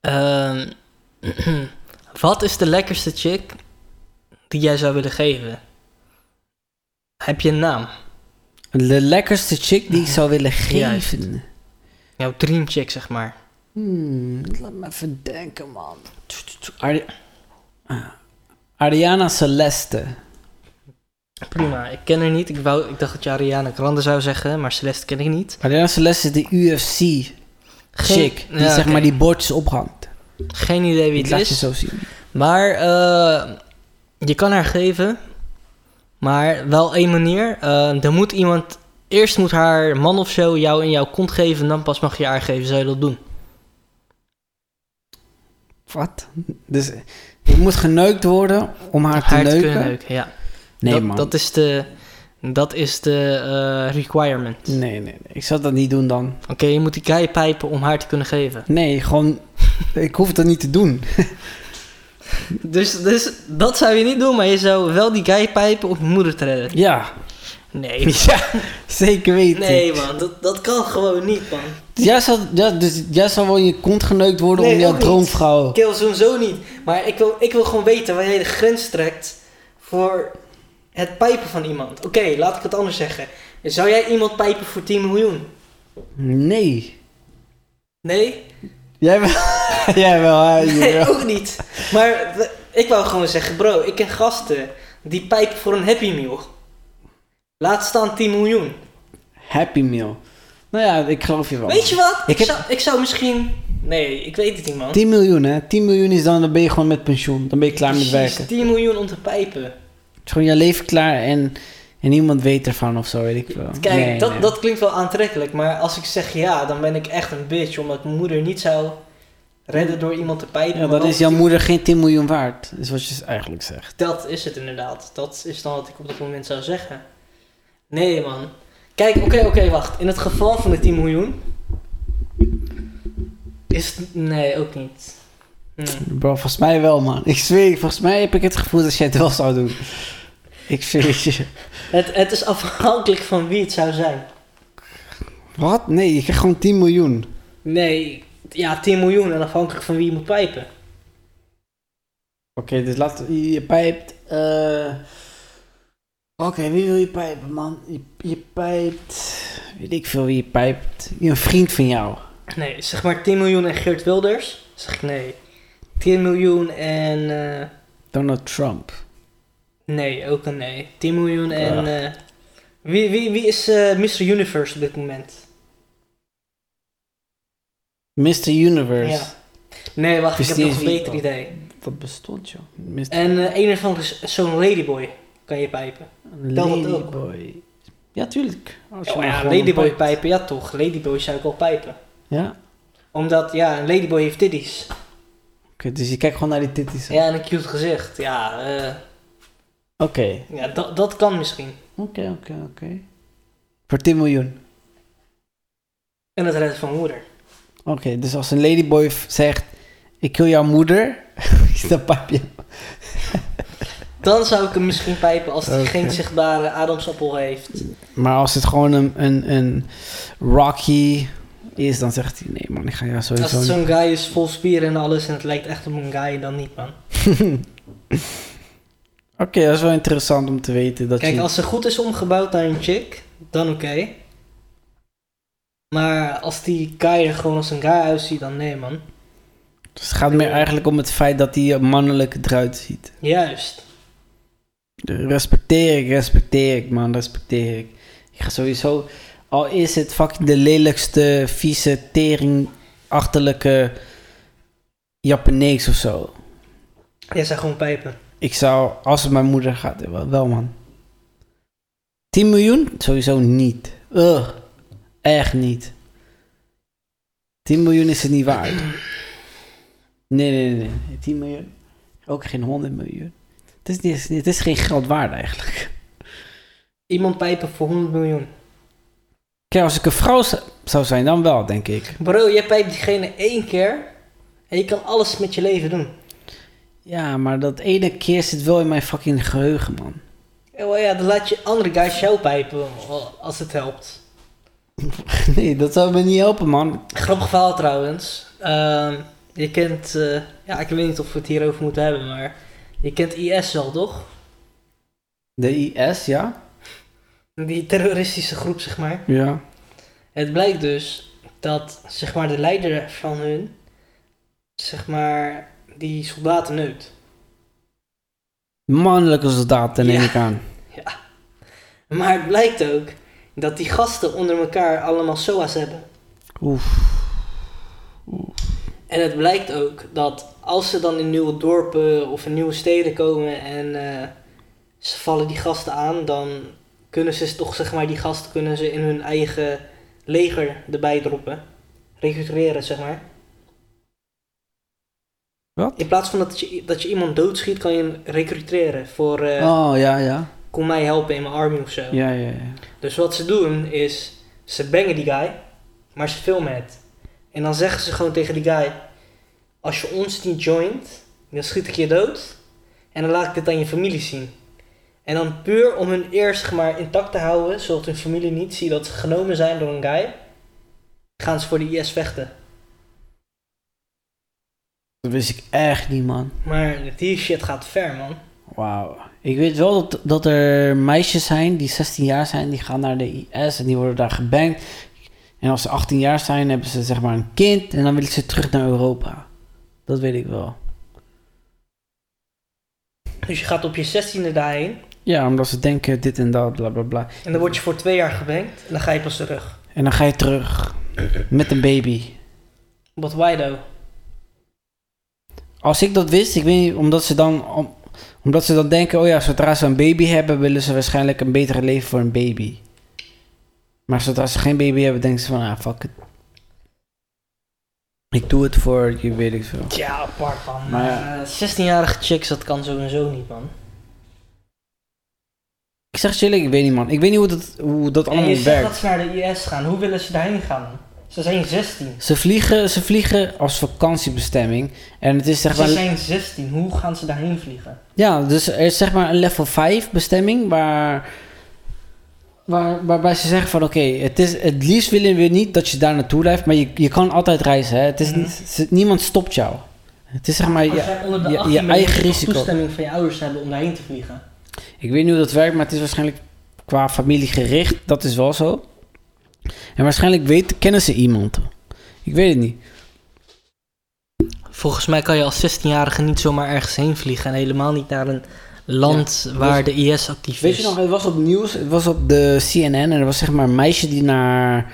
[SPEAKER 1] ehm, wat is de lekkerste chick die jij zou willen geven? Heb je een naam?
[SPEAKER 2] de lekkerste chick die ik zou willen
[SPEAKER 1] Juist.
[SPEAKER 2] geven.
[SPEAKER 1] Jouw dream chick, zeg maar.
[SPEAKER 2] Hmm, laat me even denken, man. Ari- ah, Ariana Celeste.
[SPEAKER 1] Prima, ik ken haar niet. Ik, wou, ik dacht dat je Ariana Grande zou zeggen, maar Celeste ken ik niet.
[SPEAKER 2] Ariana Celeste is de UFC chick. Die
[SPEAKER 1] ja,
[SPEAKER 2] zeg maar die bordjes ophangt.
[SPEAKER 1] Geen idee wie het
[SPEAKER 2] laat je zo zien.
[SPEAKER 1] Maar eh, je kan haar geven. Maar wel één manier. Eh er moet iemand. Eerst moet haar man of zo jou in jouw kont geven. En dan pas mag je haar geven. Zou je dat doen?
[SPEAKER 2] Wat? Dus ik moet geneukt worden om haar te
[SPEAKER 1] haar te
[SPEAKER 2] neuken?
[SPEAKER 1] kunnen neuken. Ja.
[SPEAKER 2] Nee,
[SPEAKER 1] dat,
[SPEAKER 2] man.
[SPEAKER 1] dat is de, Dat is de eh, requirement.
[SPEAKER 2] Nee, nee, nee. Ik zou dat niet doen dan.
[SPEAKER 1] Oké, je moet die guy pijpen om haar te kunnen geven.
[SPEAKER 2] Nee, gewoon... ik hoef dat niet te doen.
[SPEAKER 1] Dus, dus dat zou je niet doen, maar je zou wel die guy pijpen om je moeder te redden.
[SPEAKER 2] Ja.
[SPEAKER 1] Nee,
[SPEAKER 2] Ja, zeker weten.
[SPEAKER 1] nee man, dat, dat kan gewoon niet man.
[SPEAKER 2] Jij zou, ja, dus jij zou wel in je kont geneukt worden
[SPEAKER 1] Nee,
[SPEAKER 2] om jouw droomvrouw.
[SPEAKER 1] Kill sowieso niet. Maar ik wil, ik wil gewoon weten waar jij de grens trekt voor het pijpen van iemand. Oké, laat ik het anders zeggen. Zou jij iemand pijpen voor 10 miljoen?
[SPEAKER 2] Nee.
[SPEAKER 1] Nee?
[SPEAKER 2] Jij wel. jij wel, hè?
[SPEAKER 1] Nee, ook niet. Maar ik wou gewoon zeggen, bro, ik ken gasten die pijpen voor een Happy Meal. Laat staan 10 miljoen.
[SPEAKER 2] Happy Meal. Nou ja, ik geloof je wel.
[SPEAKER 1] Weet je wat? Ik,
[SPEAKER 2] Ik heb-
[SPEAKER 1] zou, ik zou misschien... Nee, ik weet het niet, man.
[SPEAKER 2] 10 miljoen, hè? 10 miljoen is dan, dan ben je gewoon met pensioen. Dan ben je klaar met werken.
[SPEAKER 1] 10 miljoen om te pijpen.
[SPEAKER 2] Het is gewoon je leven klaar en, en niemand weet ervan of zo, weet ik wel.
[SPEAKER 1] Kijk,
[SPEAKER 2] Nee,
[SPEAKER 1] dat,
[SPEAKER 2] nee.
[SPEAKER 1] dat klinkt wel aantrekkelijk, maar als ik zeg ja, dan ben ik echt een bitch, omdat mijn moeder niet zou redden door iemand te pijpen.
[SPEAKER 2] Ja, dan is jouw moeder geen 10 miljoen waard. is wat je eigenlijk zegt.
[SPEAKER 1] Dat is het inderdaad. Dat is dan wat ik op dat moment zou zeggen. Nee, man. Kijk, oké, oké, wacht. In het geval van de 10 miljoen... Is het... Nee, ook niet. Hm.
[SPEAKER 2] Bro, volgens mij wel, man. Ik zweer, volgens mij heb ik het gevoel dat jij het wel zou doen. Ik zweer het je.
[SPEAKER 1] Het, het is afhankelijk van wie het zou zijn.
[SPEAKER 2] Wat? Nee, je krijgt gewoon 10 miljoen.
[SPEAKER 1] Nee, ja, 10 miljoen en afhankelijk van wie je moet pijpen.
[SPEAKER 2] Oké, dus laat je, je pijpt. eh Oké, wie wil je pijpen, man? Je, je pijpt. Weet ik veel wie je pijpt. Een vriend van jou.
[SPEAKER 1] Nee, zeg maar 10 miljoen en Geert Wilders. Zeg ik nee. 10 miljoen en... eh,
[SPEAKER 2] Donald Trump.
[SPEAKER 1] nee, ook een nee. 10 miljoen en... eh, wie, wie, wie is eh Mr. Universe op dit moment?
[SPEAKER 2] Mr. Universe.
[SPEAKER 1] Ja. Nee, wacht, ik heb nog een beter idee.
[SPEAKER 2] Wat bestond, joh? Mr.
[SPEAKER 1] En een ervan is zo'n ladyboy. Kan je pijpen.
[SPEAKER 2] Ladyboy. Ja, tuurlijk. Als je
[SPEAKER 1] Oh ja, ladyboy pijpen, ja toch. Ladyboy zou ik wel pijpen.
[SPEAKER 2] Ja?
[SPEAKER 1] Omdat, ja, een ladyboy heeft titties.
[SPEAKER 2] Dus je kijkt gewoon naar die titties.
[SPEAKER 1] Ja, en een cute gezicht. Ja, eh,
[SPEAKER 2] Oké.
[SPEAKER 1] ja dat, dat kan misschien.
[SPEAKER 2] Oké, oké, oké. Voor 10 miljoen.
[SPEAKER 1] En het redden van moeder.
[SPEAKER 2] Oké, dus als een ladyboy zegt... Ik kill jouw moeder... dan pijp je.
[SPEAKER 1] Dan zou ik hem misschien pijpen als hij geen zichtbare ademsappel heeft.
[SPEAKER 2] Maar als het gewoon een, een, een Rocky is, dan zegt hij... Nee man, ik ga jou
[SPEAKER 1] Als
[SPEAKER 2] sowieso
[SPEAKER 1] het
[SPEAKER 2] niet...
[SPEAKER 1] zo'n guy is vol spieren en alles en het lijkt echt op een guy, dan niet man.
[SPEAKER 2] Oké, dat is wel interessant om te weten dat
[SPEAKER 1] Kijk,
[SPEAKER 2] je...
[SPEAKER 1] als ze goed is omgebouwd naar een chick, dan oké. Maar als die guy er gewoon als een guy uitziet, dan nee man.
[SPEAKER 2] Dus het gaat meer eigenlijk om het feit dat hij mannelijk eruit ziet.
[SPEAKER 1] Juist.
[SPEAKER 2] Respecteer ik, respecteer ik, man, respecteer ik. Ik ga sowieso, al is het fucking de lelijkste, vieze, teringachterlijke Japanees of zo.
[SPEAKER 1] Jij zou gewoon pijpen.
[SPEAKER 2] Ik zou, als het mijn moeder gaat, wel, wel man. 10 miljoen? Sowieso niet. Ugh, echt niet. 10 miljoen is het niet waard. Nee, nee, nee. nee. 10 miljoen? Ook geen 100 miljoen. Het is, niet, het is geen geld waard eigenlijk.
[SPEAKER 1] Iemand pijpen voor 100 miljoen.
[SPEAKER 2] Kijk, als ik een vrouw zou zijn, dan wel, denk ik.
[SPEAKER 1] Bro, jij pijpt diegene één keer en je kan alles met je leven doen.
[SPEAKER 2] Ja, maar dat ene keer zit wel in mijn fucking geheugen, man.
[SPEAKER 1] Oh ja, dan laat je andere guys jou pijpen als het helpt.
[SPEAKER 2] Nee, dat zou me niet helpen, man.
[SPEAKER 1] Grappig verhaal trouwens. Ehm, je kent, eh, ja, ik weet niet of we het hierover moeten hebben, maar je kent IS wel, toch?
[SPEAKER 2] De IS, ja?
[SPEAKER 1] Die terroristische groep, zeg maar.
[SPEAKER 2] Ja.
[SPEAKER 1] Het blijkt dus dat, zeg maar, de leider van hun, zeg maar, die soldaten neukt.
[SPEAKER 2] Mannelijke soldaten, neem
[SPEAKER 1] Ja.
[SPEAKER 2] ik aan.
[SPEAKER 1] Maar het blijkt ook dat die gasten onder elkaar allemaal SOA's hebben.
[SPEAKER 2] Oef.
[SPEAKER 1] En het blijkt ook dat als ze dan in nieuwe dorpen of in nieuwe steden komen en eh, ze vallen die gasten aan, dan kunnen ze toch, zeg maar, die gasten kunnen ze in hun eigen leger erbij droppen. Recruiteren, zeg maar.
[SPEAKER 2] Wat?
[SPEAKER 1] In plaats van dat je, dat je iemand doodschiet, kan je hem recruiteren voor... eh,
[SPEAKER 2] Oh, ja, ja.
[SPEAKER 1] kom mij helpen in mijn army of zo.
[SPEAKER 2] Ja, ja, ja.
[SPEAKER 1] Dus wat ze doen is, ze bangen die guy, maar ze filmen het. En dan zeggen ze gewoon tegen die guy, als je ons niet joint, dan schiet ik je dood. En dan laat ik dit aan je familie zien. En dan puur om hun eer zeg maar intact te houden, zodat hun familie niet ziet dat ze genomen zijn door een guy, gaan ze voor de IS vechten.
[SPEAKER 2] Dat wist ik echt niet, man.
[SPEAKER 1] Maar die shit gaat ver, man.
[SPEAKER 2] Wauw. Ik weet wel dat, dat er meisjes zijn die 16 jaar zijn, die gaan naar de IS en die worden daar gebankt. En als ze 18 jaar zijn, hebben ze zeg maar een kind en dan willen ze terug naar Europa. Dat weet ik wel.
[SPEAKER 1] Dus je gaat op je 16e daarheen
[SPEAKER 2] Ja, omdat ze denken dit en dat, bla bla bla.
[SPEAKER 1] en dan word je voor twee jaar gebankt en dan ga je pas terug.
[SPEAKER 2] En dan ga je terug met een baby.
[SPEAKER 1] But why though?
[SPEAKER 2] Als ik dat wist, ik weet niet, omdat ze dan, om- omdat ze dan denken, oh ja, zodra ze een baby hebben, willen ze waarschijnlijk een betere leven voor een baby. Maar zodra ze geen baby hebben, denken ze van, ah, fuck it. Ik doe het voor, je weet ik veel.
[SPEAKER 1] Ja, apart man.
[SPEAKER 2] Maar
[SPEAKER 1] Maar
[SPEAKER 2] ja.
[SPEAKER 1] 16-jarige chicks, dat kan sowieso niet man.
[SPEAKER 2] Ik zeg chillig, ik weet niet man. Ik weet niet hoe dat, hoe dat
[SPEAKER 1] En je
[SPEAKER 2] allemaal
[SPEAKER 1] zegt
[SPEAKER 2] werkt.
[SPEAKER 1] dat ze naar de IS gaan. Hoe willen ze daarheen gaan? Ze zijn 16.
[SPEAKER 2] Ze vliegen, ze vliegen als vakantiebestemming. En het is zeg maar...
[SPEAKER 1] Ze zijn 16. Hoe gaan ze daarheen vliegen?
[SPEAKER 2] Ja, dus er is zeg maar een level 5 bestemming waar, waar, waarbij ze zeggen van oké, het is het liefst willen we niet dat je daar naartoe blijft, maar je, je kan altijd reizen. Hè? Het is
[SPEAKER 1] Mhm.
[SPEAKER 2] niet, niemand stopt jou. Het is zeg maar je, je-
[SPEAKER 1] 18
[SPEAKER 2] je eigen
[SPEAKER 1] je
[SPEAKER 2] risico.
[SPEAKER 1] toestemming van je ouders hebben om daarheen te vliegen.
[SPEAKER 2] Ik weet niet hoe dat werkt, maar het is waarschijnlijk qua familiegericht, dat is wel zo. En waarschijnlijk weten, kennen ze iemand. Ik weet het niet.
[SPEAKER 1] Volgens mij kan je als 16-jarige niet zomaar ergens heen vliegen. En helemaal niet naar een land waar de IS actief
[SPEAKER 2] Weet
[SPEAKER 1] is.
[SPEAKER 2] je nog, het was op nieuws, het was op de CNN en er was zeg maar een meisje die naar,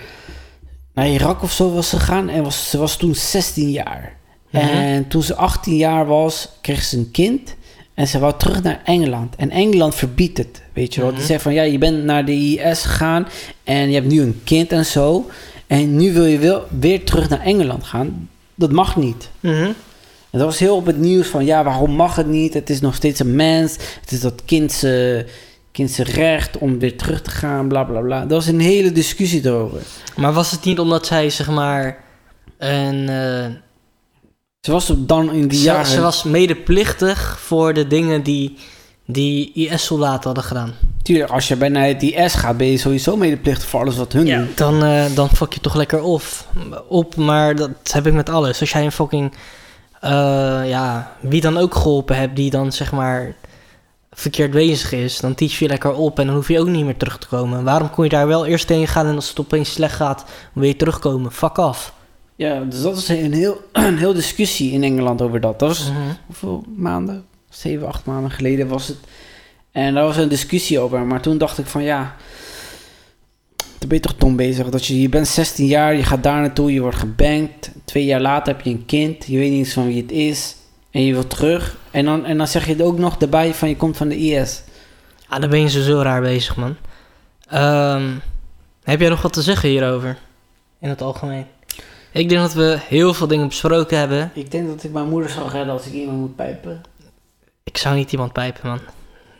[SPEAKER 2] naar Irak of zo was gegaan en was, ze was toen 16 jaar.
[SPEAKER 1] Mhm.
[SPEAKER 2] En toen ze 18 jaar was, kreeg ze een kind en ze wou terug naar Engeland. En Engeland verbiedt het, weet je wel. Die
[SPEAKER 1] Mhm.
[SPEAKER 2] zegt van, ja, je bent naar de IS gegaan en je hebt nu een kind en zo. En nu wil je wel weer terug naar Engeland gaan. Dat mag niet.
[SPEAKER 1] Mhm.
[SPEAKER 2] En dat was heel op het nieuws van, ja, waarom mag het niet? Het is nog steeds een mens. Het is dat kind zijn kind zijn recht om weer terug te gaan, bla bla bla. Dat was een hele discussie erover.
[SPEAKER 1] Maar was het niet omdat zij, zeg maar, een... eh,
[SPEAKER 2] Ze was dan in die
[SPEAKER 1] ze,
[SPEAKER 2] jaren...
[SPEAKER 1] ze was medeplichtig voor de dingen die, die IS-soldaten hadden gedaan.
[SPEAKER 2] Tuurlijk, als je bijna het IS gaat, ben je sowieso medeplichtig voor alles wat hun doen.
[SPEAKER 1] Dan, eh, dan fuck je toch lekker op. op. Maar dat heb ik met alles. Als jij een fucking... eh, ja, wie dan ook geholpen hebt, die dan zeg maar verkeerd bezig is, dan teach je lekker op en dan hoef je ook niet meer terug te komen. Waarom kon je daar wel eerst heen gaan en als het opeens slecht gaat, wil je terugkomen? Fuck af.
[SPEAKER 2] Ja, dus dat was een heel, een heel discussie in Engeland over dat. Dat was
[SPEAKER 1] Mhm.
[SPEAKER 2] hoeveel maanden? Zeven, acht maanden geleden was het. En daar was een discussie over. Maar toen dacht ik van ja, dan ben je toch dom bezig. Dat je, je bent 16 jaar, je gaat daar naartoe, je wordt gebankt. Twee jaar later heb je een kind, je weet niet eens van wie het is. En je wilt terug. En dan, en dan zeg je er ook nog erbij van je komt van de IS.
[SPEAKER 1] Ah, dan ben je zo raar bezig, man. Ehm, heb jij nog wat te zeggen hierover? In het algemeen. Ik denk dat we heel veel dingen besproken hebben.
[SPEAKER 2] Ik denk dat ik mijn moeder zou redden als ik iemand moet pijpen.
[SPEAKER 1] Ik zou niet iemand pijpen, man.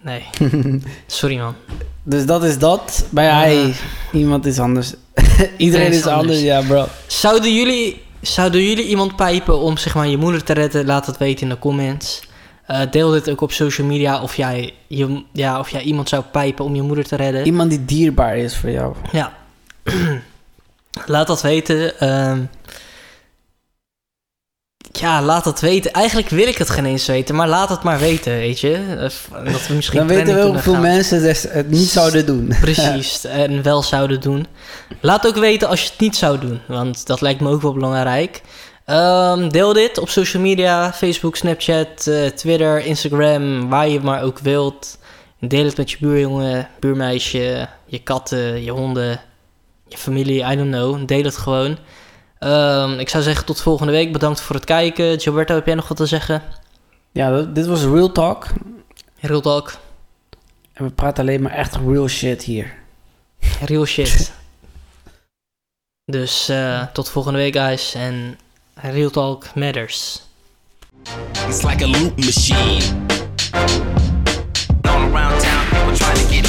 [SPEAKER 1] Nee. Sorry, man.
[SPEAKER 2] Dus dat is dat. Bij
[SPEAKER 1] Ja.
[SPEAKER 2] hij, iemand is anders. Iedereen
[SPEAKER 1] is
[SPEAKER 2] is anders,
[SPEAKER 1] anders.
[SPEAKER 2] ja bro.
[SPEAKER 1] Zouden jullie, zouden jullie iemand pijpen om zeg maar, je moeder te redden? Laat het weten in de comments. Eh, deel dit ook op social media of jij, je, ja, of jij iemand zou pijpen om je moeder te redden.
[SPEAKER 2] Iemand die dierbaar is voor jou.
[SPEAKER 1] Ja. laat dat weten. ehm. Ja, laat dat weten. Eigenlijk wil ik het geen eens weten, maar laat het maar weten, weet je. Eh, Dat we misschien
[SPEAKER 2] Dan weten we hoeveel
[SPEAKER 1] gaan.
[SPEAKER 2] mensen het niet zouden doen.
[SPEAKER 1] Precies, en wel zouden doen. Laat ook weten als je het niet zou doen, want dat lijkt me ook wel belangrijk. Ehm, deel dit op social media, Facebook, Snapchat, eh, Twitter, Instagram, waar je maar ook wilt. Deel het met je buurjongen, buurmeisje, je katten, je honden, je familie, I don't know. Deel het gewoon. Ehm, ik zou zeggen tot volgende week. Bedankt voor het kijken. Gilberto, heb jij nog wat te zeggen?
[SPEAKER 2] Ja, dit was Real Talk.
[SPEAKER 1] Real Talk.
[SPEAKER 2] En we praten alleen maar echt real shit hier.
[SPEAKER 1] Real shit. dus eh, tot volgende week, guys. En Real Talk matters.
[SPEAKER 4] It's like a loop machine. All around town, people trying to get